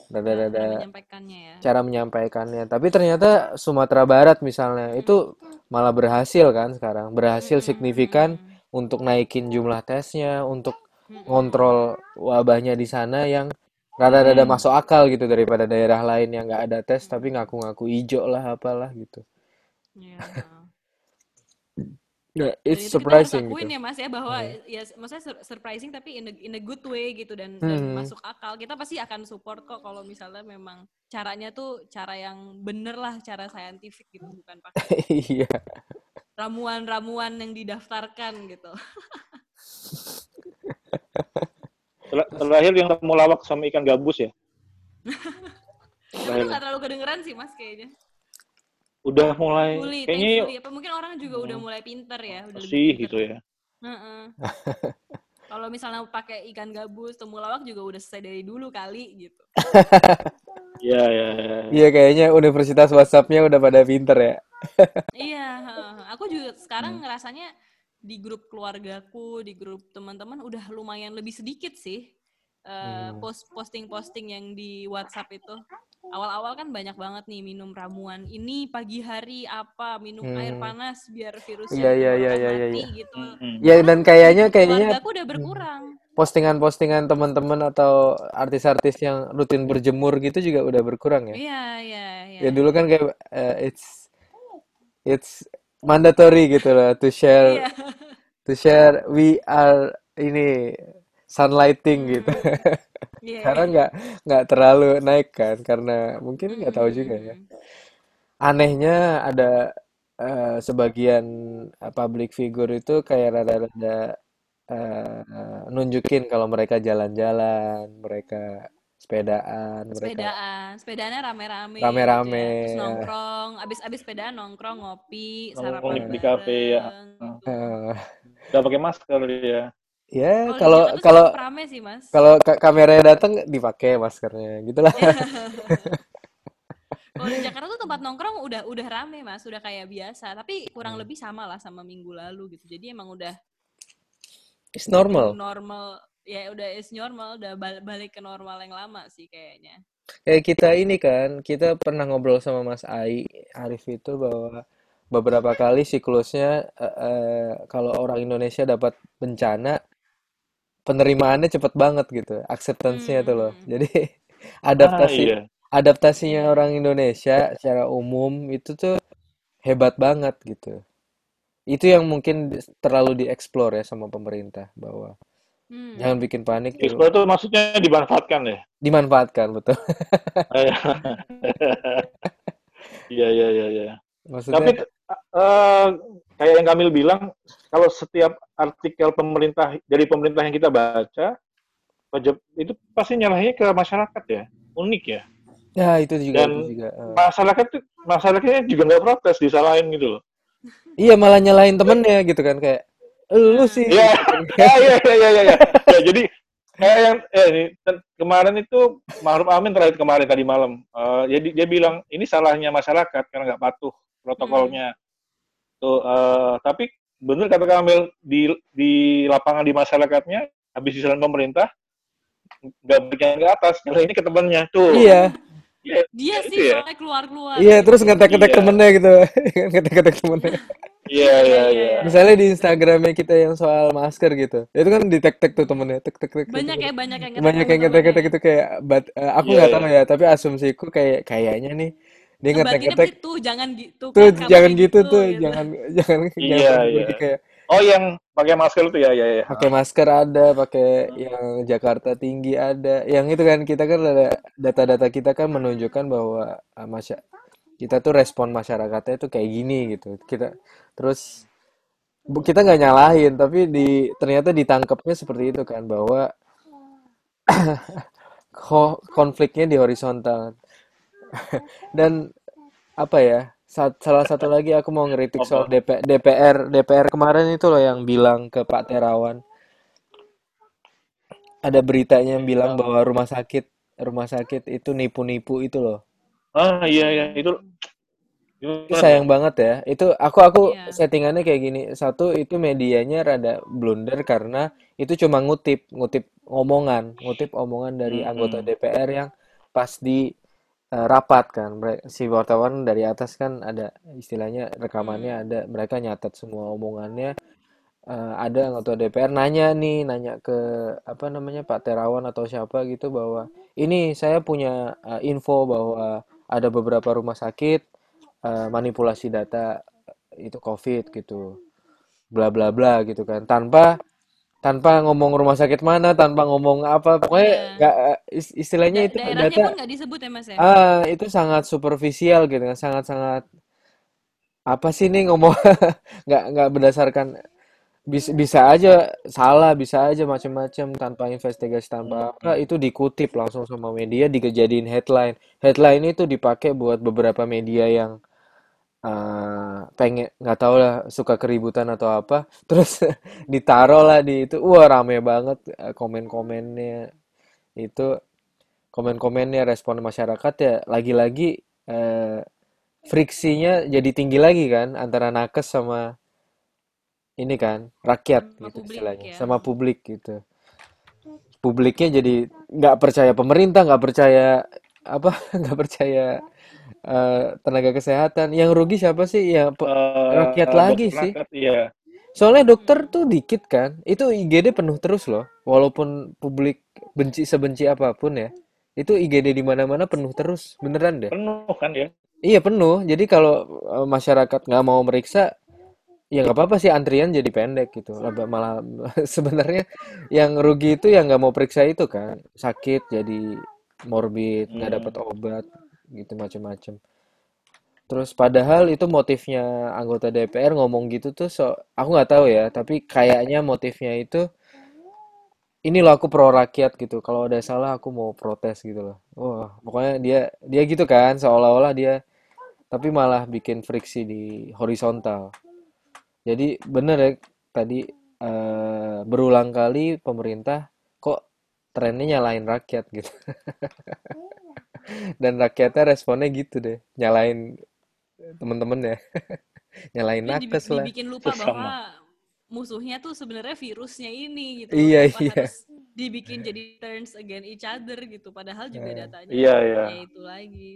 Cara, cara Rada-rada menyampaikannya ya. cara menyampaikannya. Tapi ternyata Sumatera Barat misalnya itu malah berhasil kan sekarang. Berhasil signifikan Mm-mm. untuk naikin jumlah tesnya, untuk ngontrol wabahnya di sana yang rada-rada Hmm. masuk akal gitu daripada daerah lain yang nggak ada tes tapi ngaku-ngaku hijau lah apalah gitu. Iya, [LAUGHS] Nah, Dan it's itu kita harus surprising akuin gitu. ya Mas ya bahwa Hmm. ya maksudnya sur- surprising tapi in a, in a good way gitu dan dan Hmm. masuk akal. Kita pasti akan support kok kalau misalnya memang caranya tuh cara yang bener lah, cara saintifik gitu bukan pakai [LAUGHS] Iya. ramuan-ramuan yang didaftarkan gitu. Ter- Terakhir yang kamu lawak sama ikan gabus ya. [LAUGHS] Itu Terakhir. nggak terlalu kedengeran sih Mas kayaknya. Udah mulai Fully, kayaknya thankfully. Apa mungkin orang juga udah mulai pinter ya, udah lebih sih pinter. gitu ya. Heeh. [LAUGHS] Kalau misalnya pakai ikan gabus, temulawak juga udah selesai dari dulu kali gitu. [LAUGHS] Iya, iya, iya. Iya kayaknya universitas WhatsApp-nya udah pada pinter ya. [LAUGHS] Iya, heeh. aku juga Hmm. sekarang ngerasanya di grup keluargaku, di grup teman-teman udah lumayan lebih sedikit sih eh, Hmm. post posting-posting yang di WhatsApp itu. Awal-awal kan banyak banget nih minum ramuan ini pagi hari apa, minum air Hmm. panas biar virusnya Iya di iya iya tenggorokan iya iya. mati iya. gitu. Hmm. Ya dan Sekarang kayaknya kayaknya keluargaku udah hmm, berkurang. postingan-postingan teman-teman atau artis-artis yang rutin berjemur gitu juga udah berkurang ya. Iya, iya, iya. Ya dulu kan kayak eh, it's it's mandatory gitu loh to share Iya. to share we are ini sunlighting gitu. Hmm. Iya, Sekarang iya. nggak nggak terlalu naik kan karena mungkin nggak tahu juga ya. Hmm. Anehnya ada eh, sebagian eh, public figure itu kayak rada-rada eh, nunjukin kalau mereka jalan-jalan, mereka sepedaan, mereka sepedaan sepedanya rame-rame gitu ya rame-rame. terus nongkrong abis abis sepedaan nongkrong ngopi Nongkrong sarapan di, kafe ya. Eh, Udah pakai masker ya. Ya kalau di kalau Jakarta kalau rame sih mas. kalau ka- kameranya datang dipakai maskernya gitulah. [LAUGHS] kalau di Jakarta tuh tempat nongkrong udah udah rame mas. Udah kayak biasa tapi kurang Hmm. lebih sama lah sama minggu lalu gitu. Jadi emang udah It's normal. normal. Ya udah is normal. Udah bal- balik ke normal yang lama sih kayaknya. Kayak kita ini kan, kita pernah ngobrol sama Mas Ai Arif itu bahwa beberapa kali siklusnya eh, eh, kalau orang Indonesia dapat bencana penerimaannya cepet banget gitu, acceptance-nya tuh loh. hmm Jadi Ah adaptasi iya. adaptasinya orang Indonesia secara umum itu tuh hebat banget gitu. Itu yang mungkin terlalu dieksplor ya sama pemerintah bahwa jangan hmm bikin panik tuh Explore itu maksudnya dimanfaatkan ya. dimanfaatkan betul. [LAUGHS] Iya, iya, iya, iya. Maksudnya Tapi eh, kayak yang Kamil bilang, kalau setiap artikel pemerintah dari pemerintah yang kita baca, itu pasti nyalahinnya ke masyarakat ya, unik ya. ya itu juga itu Dan juga. eh. masyarakat tuh masyarakatnya juga nggak protes, disalahin gitu loh. Iya malah nyalahin temennya gitu kan kayak lu nah sih Iya, gitu [LAUGHS] kan. ya, ya, ya, ya, jadi kayak yang eh, ini, kemarin itu Ma'ruf Amin terakhir kemarin tadi malam, eh, jadi dia bilang ini salahnya masyarakat karena nggak patuh hmm protokolnya. Tuh, eh, tapi bener kata Kamil di di lapangan di masyarakatnya habis disalahin pemerintah nggak berikan ke atas, kalau ini ke temannya tuh. Iya Iya, dia ya, sih itu ya. soalnya keluar-keluar iya gitu terus ngetek-ngetek Iya, temennya gitu [LAUGHS] ngetek-ngetek temennya iya, iya iya, iya iya. iya misalnya di Instagramnya kita yang soal masker gitu itu kan di tek-tek tuh temennya tek tek tek tek banyak tek. ya banyak yang banyak ngetek yang sama ngetek-ngetek temennya itu kayak but, eh, aku Iya, nggak iya. tahu ya tapi asumsiku kayak kayaknya nih dia ngetek-ngetek tuh jangan gitu tuh kan jangan gitu gitu tuh gitu jangan jangan jangan Iya, pergi-pergi iya. kayak Oh, yang pakai masker itu ya, ya, ya. pakai masker ada, pakai yang Jakarta tinggi ada, yang itu kan kita kan ada data-data kita kan menunjukkan bahwa uh, masya kita tuh respon masyarakatnya tuh kayak gini gitu. Kita terus kita nggak nyalahin, tapi di ternyata ditangkapnya seperti itu kan bahwa [CLEARS THROAT] ko- konfliknya di horizontal. [LAUGHS] Dan apa ya? sa- salah satu lagi aku mau ngeritik soal? DP, DPR DPR kemarin itu loh yang bilang ke Pak Terawan ada beritanya yang bilang Yang bahwa rumah sakit rumah sakit itu nipu-nipu itu loh. ah iya iya itu gimana sayang banget ya. Itu aku aku Iya. settingannya kayak gini. Satu itu medianya rada blunder karena itu cuma ngutip, ngutip omongan, ngutip omongan dari anggota. DPR yang pas di rapat kan. Si wartawan dari atas kan ada istilahnya rekamannya Hmm. ada, mereka nyatat semua omongannya. Eh, ada anggota DPR nanya nih, nanya ke apa namanya Pak Terawan atau siapa gitu bahwa ini saya punya eh, info bahwa ada beberapa rumah sakit eh, manipulasi data itu COVID gitu, bla bla bla gitu kan, tanpa tanpa ngomong rumah sakit mana, tanpa ngomong apa, pokoknya Iya. nggak eh, is- istilahnya Da- itu daerahnya data pun nggak disebut ya mas ya. ah itu sangat superficial gitu kan, sangat sangat apa sih nih ngomong [LAUGHS] nggak nggak berdasarkan bisa bisa aja salah bisa aja macam-macam tanpa investigasi tanpa apa Mm-mm. itu dikutip langsung sama media dijadiin headline headline itu dipakai buat beberapa media yang eh, pengen nggak tahu lah suka keributan atau apa. [LAUGHS] Terus ditaruh lah di itu. Wah rame banget eh, komen-komennya. Itu komen-komennya respon masyarakat ya lagi-lagi eh, friksinya jadi tinggi lagi kan antara nakes sama ini kan rakyat Sama gitu publik istilahnya ya. sama publik gitu. Publiknya jadi nggak percaya pemerintah nggak percaya apa [LAUGHS] nggak percaya eh, tenaga kesehatan. Yang rugi siapa sih? Ya pe- rakyat lagi sih. Iya. Soalnya dokter tuh dikit kan. Itu IGD penuh terus loh. Walaupun publik benci sebenci apa pun ya. Itu IGD di mana-mana penuh terus. Beneran deh. Penuh kan ya iya penuh. Jadi kalau eh, masyarakat nggak mau meriksa ya nggak apa-apa sih. Antrian jadi pendek gitu. Malah [LAUGHS] sebenarnya yang rugi itu yang nggak mau periksa itu kan. Sakit jadi morbid nggak dapat Hmm. obat gitu macem-macem. Terus padahal itu motifnya anggota DPR ngomong gitu tuh so aku nggak tahu ya tapi kayaknya motifnya itu ini loh aku pro rakyat gitu. Kalau ada salah aku mau protes gitu loh. Wah pokoknya dia dia gitu kan seolah-olah dia tapi malah bikin friksi di horizontal. Jadi bener ya tadi eh, berulang kali pemerintah kok trennya nyalain rakyat? gitu. [LAUGHS] Dan rakyatnya responnya gitu deh, nyalain temen-temen ya, [LAUGHS] nyalain Tapi dibi- nakes lah. dibikin lupa Sesama. bahwa musuhnya tuh sebenarnya virusnya ini gitu. Iya Kenapa iya. harus dibikin jadi turns against each other gitu. Padahal juga Nah, datanya iya iya ya itu lagi.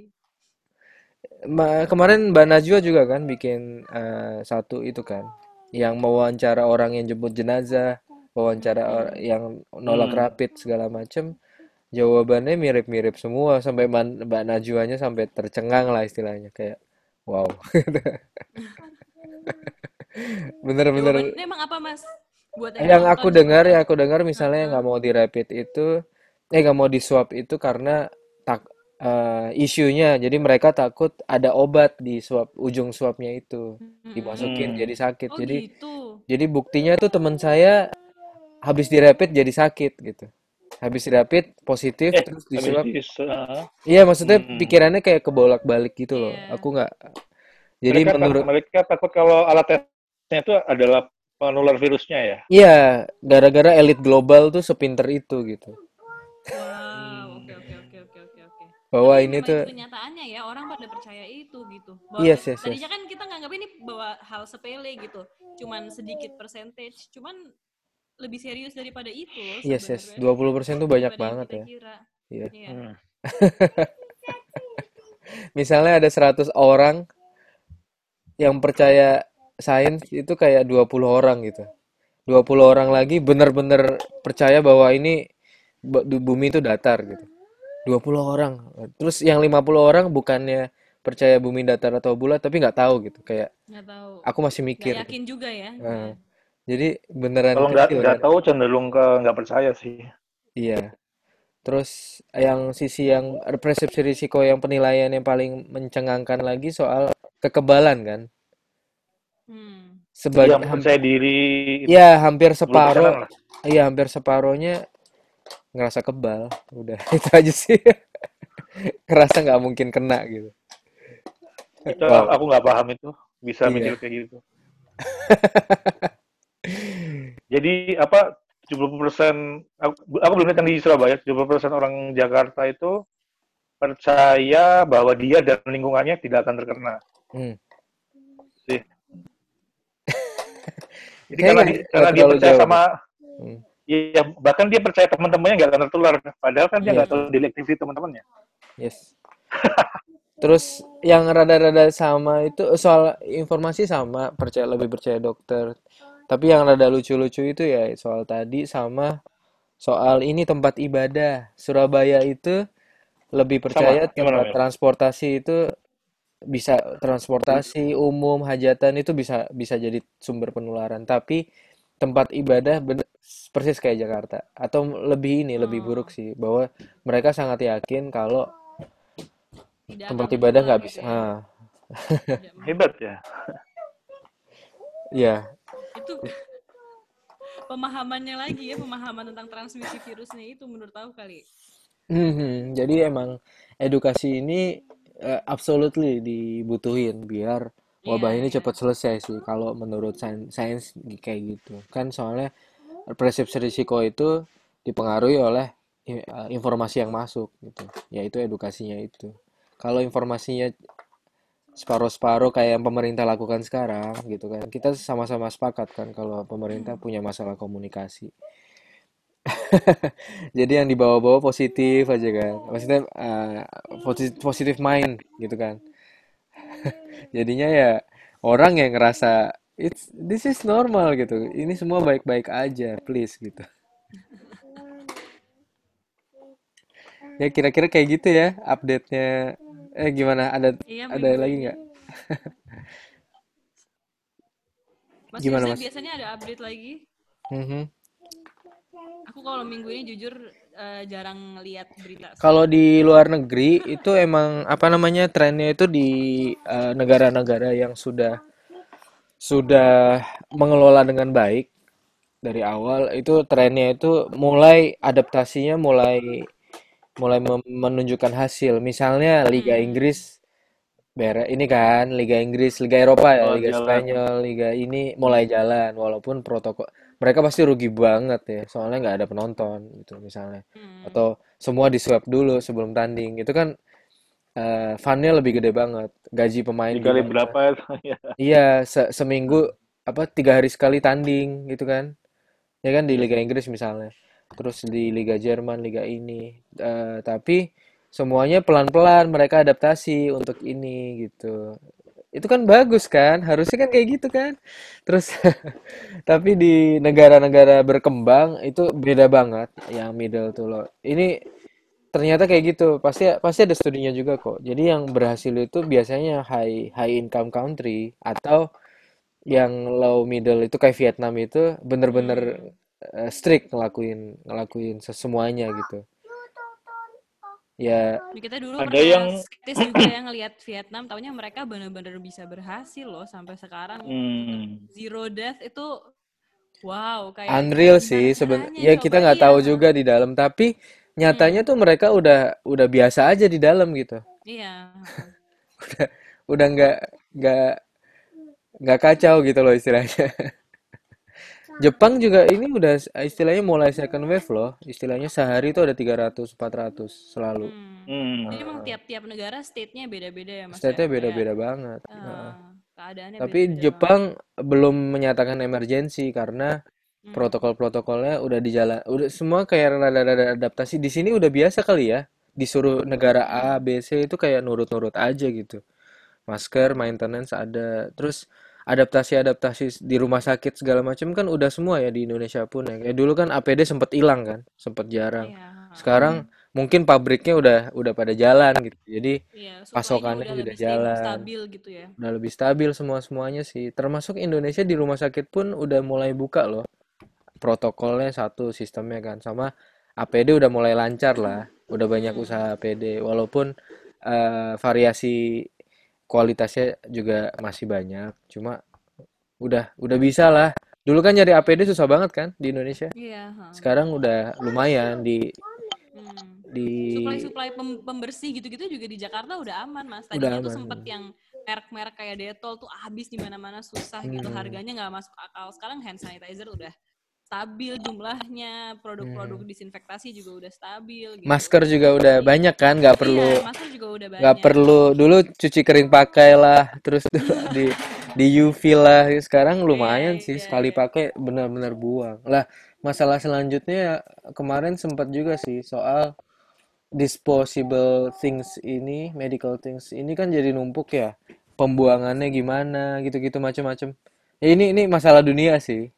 ma- kemarin Mbak Najwa juga kan bikin eh, satu itu kan, yang mewawancara orang yang jemput jenazah, wawancara or- Mm-mm. yang nolak hmm. rapid segala macem. Jawabannya mirip-mirip semua sampai Man- Mbak Najwanya sampai tercengang lah istilahnya kayak wow. [LAUGHS] Bener-bener Jawabannya emang apa mas? Buat yang aku dengar ya aku dengar misalnya nggak mau di rapid itu eh nggak mau di swab itu karena tak eh, isunya jadi mereka takut ada obat di swab ujung swabnya itu dimasukin Mm-mm. jadi sakit Oh jadi gitu. jadi buktinya tuh teman saya habis di rapid jadi sakit gitu habis rapid positif eh terus di habis swab di uh, iya maksudnya hmm. pikirannya kayak kebolak-balik gitu loh Iya. aku nggak jadi mereka menurut mereka takut kalau alat tesnya itu adalah penular virusnya ya iya gara-gara elit global tuh sepinter itu gitu Wow, oke oke oke oke oke oke. bahwa ini tuh kenyataannya ya orang pada percaya itu gitu. Bahwa yes t- yes yes tadinya kan kita nganggap ini bahwa hal sepele gitu, cuman sedikit percentage, cuman lebih serius daripada itu loh yes yes sebenarnya. 20% tuh banyak banget ya. iya. Iya. Hmm. [LAUGHS] misalnya ada 100 orang yang percaya sains itu kayak 20 orang gitu. 20 orang lagi bener-bener percaya bahwa ini bumi itu datar gitu. 20 orang. Terus yang 50 orang bukannya percaya bumi datar atau bulat tapi nggak tahu gitu. Kayak Nggak tahu. aku masih mikir gitu. yakin juga ya. Nah, jadi beneran kalau nggak kecil nggak kan? tahu cenderung ke nggak percaya sih. Iya. Terus yang sisi yang persepsi risiko yang penilaian yang paling mencengangkan lagi soal kekebalan kan? Hmm. sebagai yang percaya diri itu ya hampir 10% separuh iya hampir separuhnya ngerasa kebal. Udah [LAUGHS] itu aja sih. Ngerasa nggak mungkin kena gitu. Itu wow. aku nggak paham itu bisa mikir iya kayak gitu. [LAUGHS] Jadi apa 70% aku, aku belum lihat yang di Surabaya 70% orang Jakarta itu percaya bahwa dia dan lingkungannya tidak akan terkena hmm. sih. [LAUGHS] Jadi karena di, karena dia percaya jauh sama hmm. ya bahkan dia percaya teman-temannya nggak akan tertular. Padahal kan dia nggak tahu daily activity teman-temannya. yes terus yang rada-rada sama itu soal informasi sama percaya lebih percaya dokter tapi yang rada lucu-lucu itu ya soal tadi sama soal ini tempat ibadah Surabaya itu lebih percaya Sama gimana tempat Mel? transportasi itu bisa transportasi umum hajatan itu bisa bisa jadi sumber penularan tapi tempat ibadah bener- persis kayak Jakarta atau lebih ini lebih buruk Oh, sih bahwa mereka sangat yakin kalau tidak tempat akan ibadah nggak gitu bisa ya. ah Tidak mau. Hebat ya. ya Itu [LAUGHS] pemahamannya lagi ya, pemahaman tentang transmisi virusnya itu menurut aku kali. Mhm, jadi emang edukasi ini eh, absolutely dibutuhin biar wabah ini iya. cepat selesai sih kalau menurut sains, sains kayak gitu kan soalnya persepsi risiko itu dipengaruhi oleh eh, informasi yang masuk gitu yaitu edukasinya itu kalau informasinya separuh-separuh kayak yang pemerintah lakukan sekarang gitu kan. Kita sama-sama sepakat kan kalau pemerintah punya masalah komunikasi. [LAUGHS] Jadi yang dibawa-bawa positif aja kan. Maksudnya eh, posi- positif mind gitu kan. [LAUGHS] Jadinya ya orang yang ngerasa it's this is normal gitu. Ini semua baik-baik aja please gitu. [LAUGHS] Ya kira-kira kayak gitu ya update-nya eh gimana ada Iya, ada minggu lagi nggak [LAUGHS] Mas gimana mas biasanya ada update lagi. Mhm. Aku kalau minggu ini jujur eh, jarang lihat berita. Kalau di luar negeri itu emang apa namanya trennya itu di eh, negara-negara yang sudah sudah mengelola dengan baik dari awal itu trennya itu mulai adaptasinya mulai mulai menunjukkan hasil. Misalnya Liga Hmm. Inggris bere ini kan Liga Inggris, Liga Eropa ya, Oh, Liga jalan. Spanyol, Liga ini mulai jalan walaupun protokol mereka pasti rugi banget ya soalnya nggak ada penonton gitu misalnya Hmm. atau semua di swab dulu sebelum tanding itu kan eh, funnya lebih gede banget gaji pemain Dikali berapa itu? [LAUGHS] Ya. iya se- seminggu apa tiga hari sekali tanding gitu kan ya kan di Liga Inggris misalnya terus di Liga Jerman Liga ini. Eh, tapi semuanya pelan-pelan mereka adaptasi untuk ini gitu. Itu kan bagus kan? Harusnya kan kayak gitu kan? Terus [LAUGHS] tapi di negara-negara berkembang itu beda banget yang middle tuh loh ini ternyata kayak gitu. Pasti pasti ada studinya juga kok. Jadi yang berhasil itu biasanya high high income country atau yang low middle itu kayak Vietnam itu bener-bener Eh, strict ngelakuin ngelakuin semuanya gitu ya Kita dulu Ada yang skeptis juga yang ngelihat Vietnam, taunya mereka benar-benar bisa berhasil loh sampai sekarang. hmm, Zero death itu wow, kayak unreal sih seben caranya ya kita nggak Iya. tahu juga di dalam tapi nyatanya Hmm. tuh mereka udah udah biasa aja di dalam gitu Iya. [LAUGHS] udah udah nggak nggak nggak kacau gitu loh istilahnya [LAUGHS] Jepang juga ini udah istilahnya mulai second wave loh istilahnya sehari itu ada 300 400 selalu Hmm. hmm. Jadi emang tiap-tiap negara state-nya beda-beda ya, Mas ya? state-nya Kayak beda-beda banget Heeh. keadaannya tapi beda-beda Jepang belum menyatakan emergensi karena banget. Hmm. protokol-protokolnya udah di jalan udah semua kayak rada-rada adaptasi di sini udah biasa kali ya disuruh negara A. B C itu kayak nurut-nurut aja gitu masker maintenance ada terus adaptasi-adaptasi di rumah sakit segala macam kan udah semua ya di Indonesia pun ya. Kayak dulu kan APD sempet hilang kan sempet jarang. Iya. sekarang mungkin pabriknya udah udah pada jalan gitu. Jadi Iya, pasokannya udah udah jalan. stabil gitu ya. udah lebih stabil semua-semuanya sih. Termasuk Indonesia di rumah sakit pun udah mulai buka loh. Protokolnya satu sistemnya kan. Sama APD udah mulai lancar lah. Udah banyak Hmm. usaha APD walaupun eh, variasi kualitasnya juga masih banyak cuma udah udah bisa lah Dulu kan nyari APD susah banget kan di Indonesia. Iya. ha. Sekarang udah lumayan di Hmm. di Supply-supply pem- pembersih gitu-gitu juga di Jakarta udah aman mas. Udah Tadinya tuh aman. sempet yang merek-merek kayak Dettol tuh habis di mana-mana susah gitu Hmm. harganya nggak masuk akal. Sekarang hand sanitizer udah stabil jumlahnya, produk-produk disinfektasi juga udah stabil. Gitu. Hmm. masker juga udah banyak kan, nggak perlu Iya, masker juga udah banyak. nggak perlu dulu cuci kering pakai lah, terus [LAUGHS] di di UV lah. Sekarang lumayan Iya, sih iya, sekali iya. pakai benar-benar buang. Lah masalah selanjutnya kemarin sempat juga sih soal disposable things ini, medical things ini kan jadi numpuk ya. Pembuangannya gimana gitu-gitu macam-macam. Ya ini ini masalah dunia sih.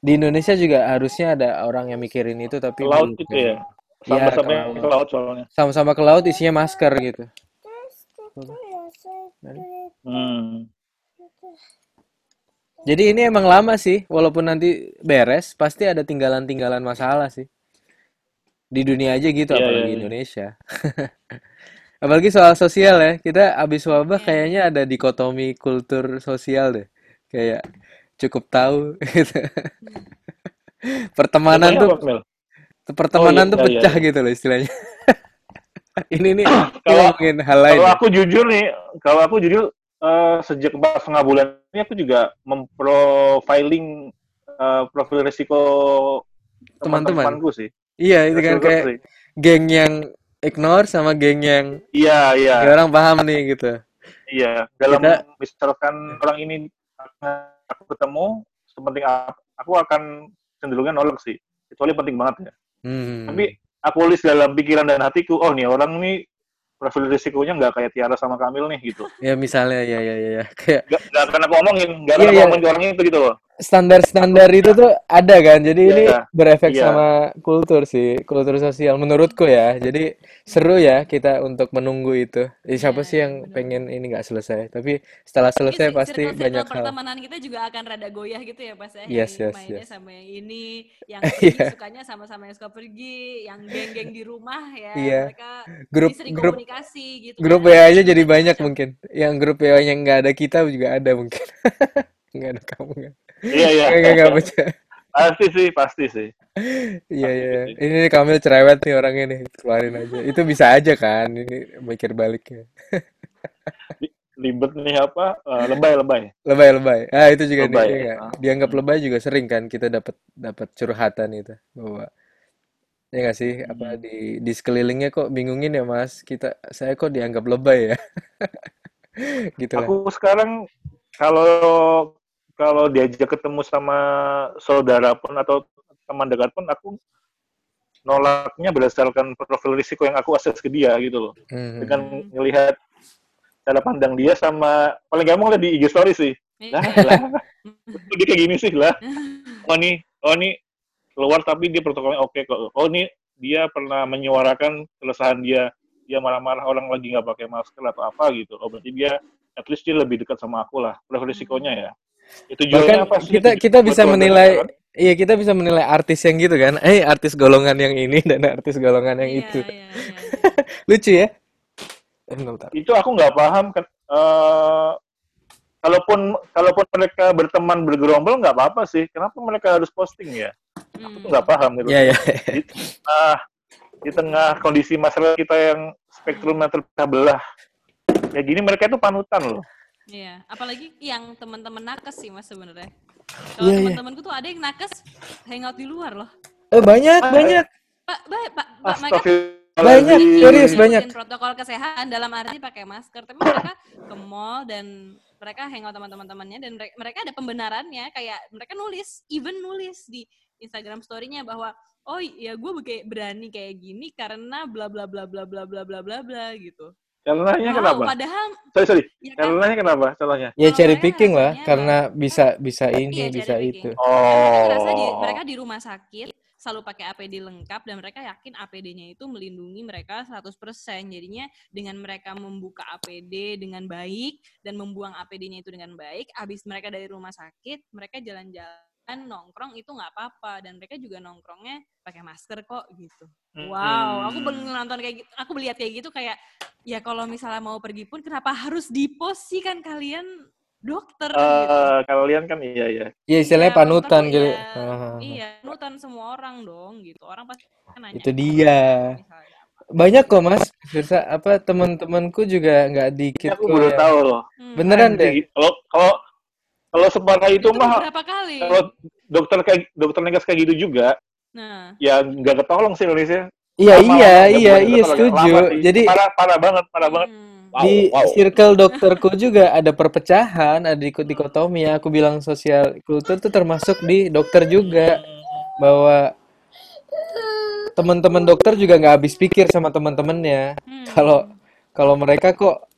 Di Indonesia juga harusnya ada orang yang mikirin itu tapi Ke laut gitu ya. Iya, Sampai-sampai ke ke laut soalnya. Sama-sama ke laut isinya masker gitu. Hmm. Jadi ini emang lama sih, walaupun nanti beres, pasti ada tinggalan-tinggalan masalah sih. Di dunia aja gitu, Iya, apalagi iya, iya. Indonesia. [LAUGHS] Apalagi soal sosial ya, kita abis wabah Iya. kayaknya ada dikotomi kultur sosial deh. Kayak cukup tahu [LAUGHS] gitu. Pertemanan Contohnya tuh, apa, pertemanan Oh, tuh iya, iya, pecah iya. gitu loh istilahnya. [LAUGHS] Ini nih, ini Kalau- ngomongin hal lain Kalau aku jujur nih, kalau aku jujur eh, sejak empat setengah bulan ini aku juga memprofiling eh, profil risiko Teman-teman. teman-temanku sih. Iya, itu kan kayak sih. geng yang ignore sama geng yang Iya, iya. ya orang paham nih gitu. Iya, dalam Kita- misalkan orang ini aku ketemu, sepenting apa, aku akan cenderungnya nolak sih. Kecuali penting banget ya. Hmm. Tapi aku list dalam pikiran dan hatiku, oh nih orang ini profil risikonya nggak kayak Tiara sama Kamil nih gitu. Ya misalnya ya ya ya, ya. kayak Nggak, akan aku omongin, nggak akan Iya, aku iya. ngomongin ke orang itu gitu loh. Standar-standar itu tuh ada kan. Jadi ini Iya, berefek iya. sama kultur sih, kultur sosial menurutku ya. Jadi seru ya kita untuk menunggu itu. Eh, siapa Iya, sih yang bener. pengen ini nggak selesai? Tapi setelah selesai sih pasti circle-circle banyak hal. pertemanan kita juga akan rada goyah gitu ya pas ya. Yes, yang yes, mainnya yes. sama yang ini, yang [LAUGHS] Iya. pergi sukanya sama-sama yang suka pergi, yang geng-geng di rumah ya. Iya. Mereka Grup sering grup komunikasi gitu. grup kan. WA aja jadi banyak mungkin. Yang grup WA yang nggak ada kita juga ada mungkin. [LAUGHS] Nggak ada kamu nggak? Iya, iya. Nggak nggak nggak baca. Pasti sih, pasti sih. Iya iya. Ini nih Kamil cerewet nih orangnya nih. Keluarin aja. Itu bisa aja kan. Ini mikir baliknya. Ribet nih apa? eh, lebay-lebay. Lebay-lebay. Ah itu juga nih Lebay. iya nggak? Ah. Dianggap lebay juga sering kan kita dapat dapat curhatan itu bahwa ya nggak sih apa Hmm. di di sekelilingnya kok bingungin ya Mas kita saya kok dianggap lebay ya [LAUGHS] gitu lah. Aku sekarang kalau kalau diajak ketemu sama saudara pun atau teman dekat pun aku nolaknya berdasarkan profil risiko yang aku akses ke dia gitu loh. Mhm. Dengan Hmm. ngelihat cara pandang dia sama paling gampang lihat di IG story sih. Iya. Lah, lah, [LAUGHS] dia kayak gini sih lah. Oh nih, oh nih keluar tapi dia protokolnya oke kok. Oh nih dia pernah menyuarakan keresahan dia. Dia marah-marah orang lagi nggak pakai masker atau apa gitu. Oh berarti dia at least dia lebih dekat sama aku lah. Profil risikonya ya. Itu Bahkan jualnya apa sih? kita kita bisa menilai kan? iya kita bisa menilai artis yang gitu kan. Eh artis golongan yang ini [LAUGHS] dan artis golongan yang Iya, itu. iya. [LAUGHS] Lucu ya? Eh. Itu aku nggak paham. kan. Eh, kalaupun kalaupun mereka berteman bergerombol nggak apa-apa sih. Kenapa mereka harus posting ya? Aku tuh Hmm. nggak paham gitu. Iya, iya. di tengah di tengah kondisi masyarakat kita yang spektrumnya terpecah belah kayak gini mereka itu panutan loh Iya, apalagi yang teman-teman nakes sih mas sebenarnya. Kalau Iya, iya. teman-temanku tuh ada yang nakes hangout di luar loh. Eh banyak, banyak. Pak, pak, pak, pak mereka Banyak, serius banyak. protokol kesehatan dalam arti pakai masker, tapi mereka ke mall dan mereka hangout sama teman-temannya dan mere- mereka ada pembenarannya kayak mereka nulis, even nulis di Instagram story-nya bahwa oh ya gue berani kayak gini karena bla bla bla bla bla bla bla bla bla gitu. Karenanya Wow, kenapa padahal sorry sorry ya kan kenapa contohnya Ya cherry mereka picking lah, karena bisa bisa Iya, ini, cherry bisa picking. itu. mereka ngerasa di, oh mereka di rumah sakit selalu pakai APD lengkap dan mereka yakin APD-nya itu melindungi mereka 100%. Jadinya dengan mereka membuka APD dengan baik dan membuang APD-nya itu dengan baik, habis mereka dari rumah sakit, mereka jalan-jalan nongkrong itu nggak apa-apa dan mereka juga nongkrongnya pakai masker kok gitu. Wow, aku belum nonton kayak gitu, aku lihat kayak gitu kayak ya kalau misalnya mau pergi pun kenapa harus di post sih kan kalian dokter gitu. Eh, kalian kan iya iya. Iya istilahnya maksud panutan gitu. iya, Hahaha. iya, panutan semua orang dong gitu. Orang pasti kan nanya. Itu dia. misalnya. Banyak kok mas, Firsa, apa teman-temanku juga nggak dikit Aku kok baru yang tahu loh. Hmm. beneran deh. Anjing, Kalau kalau kalau separah itu Itu mah beberapa kali. kalau dokter kayak dokter negas kayak gitu juga Nah, ya nggak ketolong sih Indonesia. Iya Lama, iya iya iya setuju. Lama. Jadi parah parah banget, parah banget. hmm. Wow, di wow. circle dokterku juga ada perpecahan, ada ikut dikotomi. Aku bilang sosial kultur tuh termasuk di dokter juga bahwa teman-teman dokter juga nggak habis pikir sama teman-temannya. Hmm. Kalau kalau mereka kok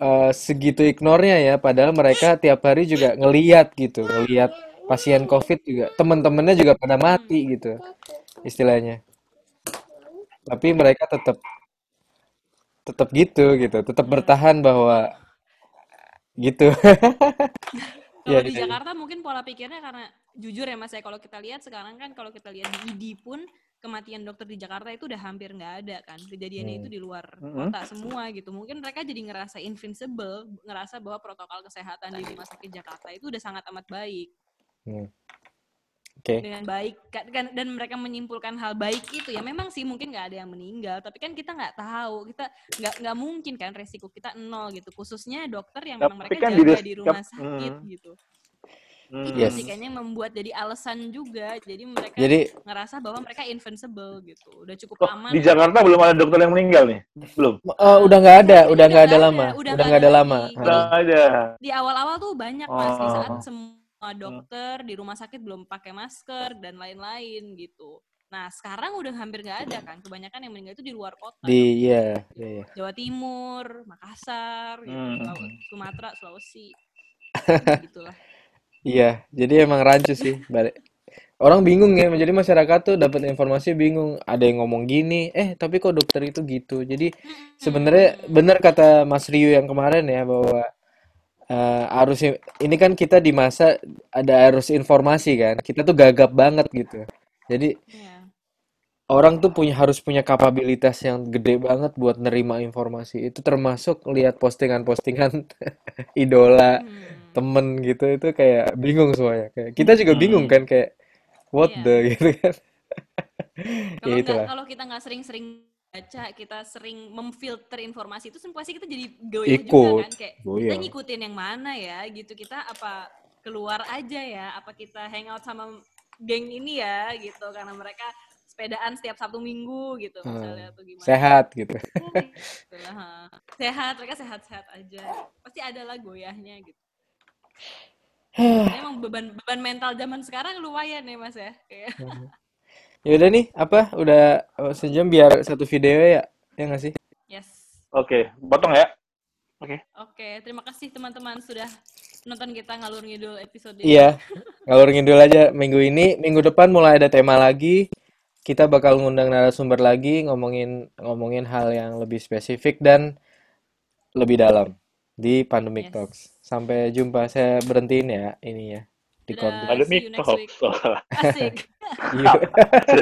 eh, segitu ignornya ya, padahal mereka tiap hari juga ngeliat gitu, ngeliat pasien COVID juga, teman-temannya juga pada mati gitu, istilahnya. Tapi mereka tetap tetap gitu gitu, tetap bertahan bahwa gitu. [LAUGHS] Kalau Iya, di iya. Jakarta mungkin pola pikirnya karena jujur ya Mas ya kalau kita lihat sekarang kan kalau kita lihat di ID pun kematian dokter di Jakarta itu udah hampir nggak ada kan kejadiannya itu Hmm. di luar Mm-mm. kota semua gitu mungkin mereka jadi ngerasa invincible ngerasa bahwa protokol kesehatan di rumah sakit Jakarta itu udah sangat amat baik Hmm. Oke. dengan baik kan kan- dan mereka menyimpulkan hal baik itu ya memang sih mungkin nggak ada yang meninggal tapi kan kita nggak tahu kita nggak nggak mungkin kan resiko kita nol gitu khususnya dokter yang memang mereka kan jaga di di rumah kap- sakit hmm. gitu Hmm. itu Yes. sih kayaknya membuat jadi alasan juga jadi mereka Jadi ngerasa bahwa mereka invincible gitu udah cukup Oh, aman di Jakarta belum ada dokter yang meninggal nih? Belum. eh, udah nggak ada, Udah udah nggak ada nggak lama, ada, udah udah nggak ada ada lama. Udah ada. di awal-awal tuh banyak mas di saat Oh. semua dokter di rumah sakit belum pakai masker dan lain-lain gitu nah sekarang udah hampir nggak ada kan kebanyakan yang meninggal itu di luar kota Di iya, iya, iya. Jawa Timur Makassar gitu, Hmm. Sumatera Sulawesi [LAUGHS] gitulah Iya, jadi emang rancu sih. Balik. Orang bingung ya, jadi masyarakat tuh dapat informasi bingung. Ada yang ngomong gini, eh tapi kok dokter itu gitu. Jadi sebenarnya benar kata Mas Ryu yang kemarin ya bahwa eh, arus ini kan kita di masa ada arus informasi kan. Kita tuh gagap banget gitu. Jadi Iya. orang tuh punya harus punya kapabilitas yang gede banget buat nerima informasi. Itu termasuk lihat postingan-postingan [LAUGHS] idola Hmm. Temen gitu itu kayak bingung semuanya kayak kita juga bingung kan kayak what Iya. the [LAUGHS] gitu kan ya Kalau nggak, itulah kalau kita nggak sering-sering baca, kita sering memfilter informasi itu, pasti kita jadi goyah juga kan. Kayak kita goyang ngikutin yang mana ya, gitu. Kita apa keluar aja ya, apa kita hangout sama geng ini ya, gitu. Karena mereka sepedaan setiap Sabtu Minggu gitu, Hmm, misalnya atau gimana. sehat gitu Ya, gitu. Sehat, mereka sehat-sehat aja. Pasti ada lah goyahnya gitu. Emang beban beban mental zaman sekarang lumayan ya mas ya. Kayak ya udah nih apa udah oh, sejam biar satu video ya ya nggak sih yes. Oke, potong ya. Oke. Oke, terima kasih teman-teman sudah nonton kita ngalur ngidul episode ini. iya [LAUGHS] ngalur ngidul aja minggu ini minggu depan mulai ada tema lagi kita bakal ngundang narasumber lagi ngomongin ngomongin hal yang lebih spesifik dan lebih dalam di Pandemic Yes. Talks sampai jumpa saya berhentiin ya ini ya di konten Ada see you next week. Asik. [LAUGHS] [LAUGHS]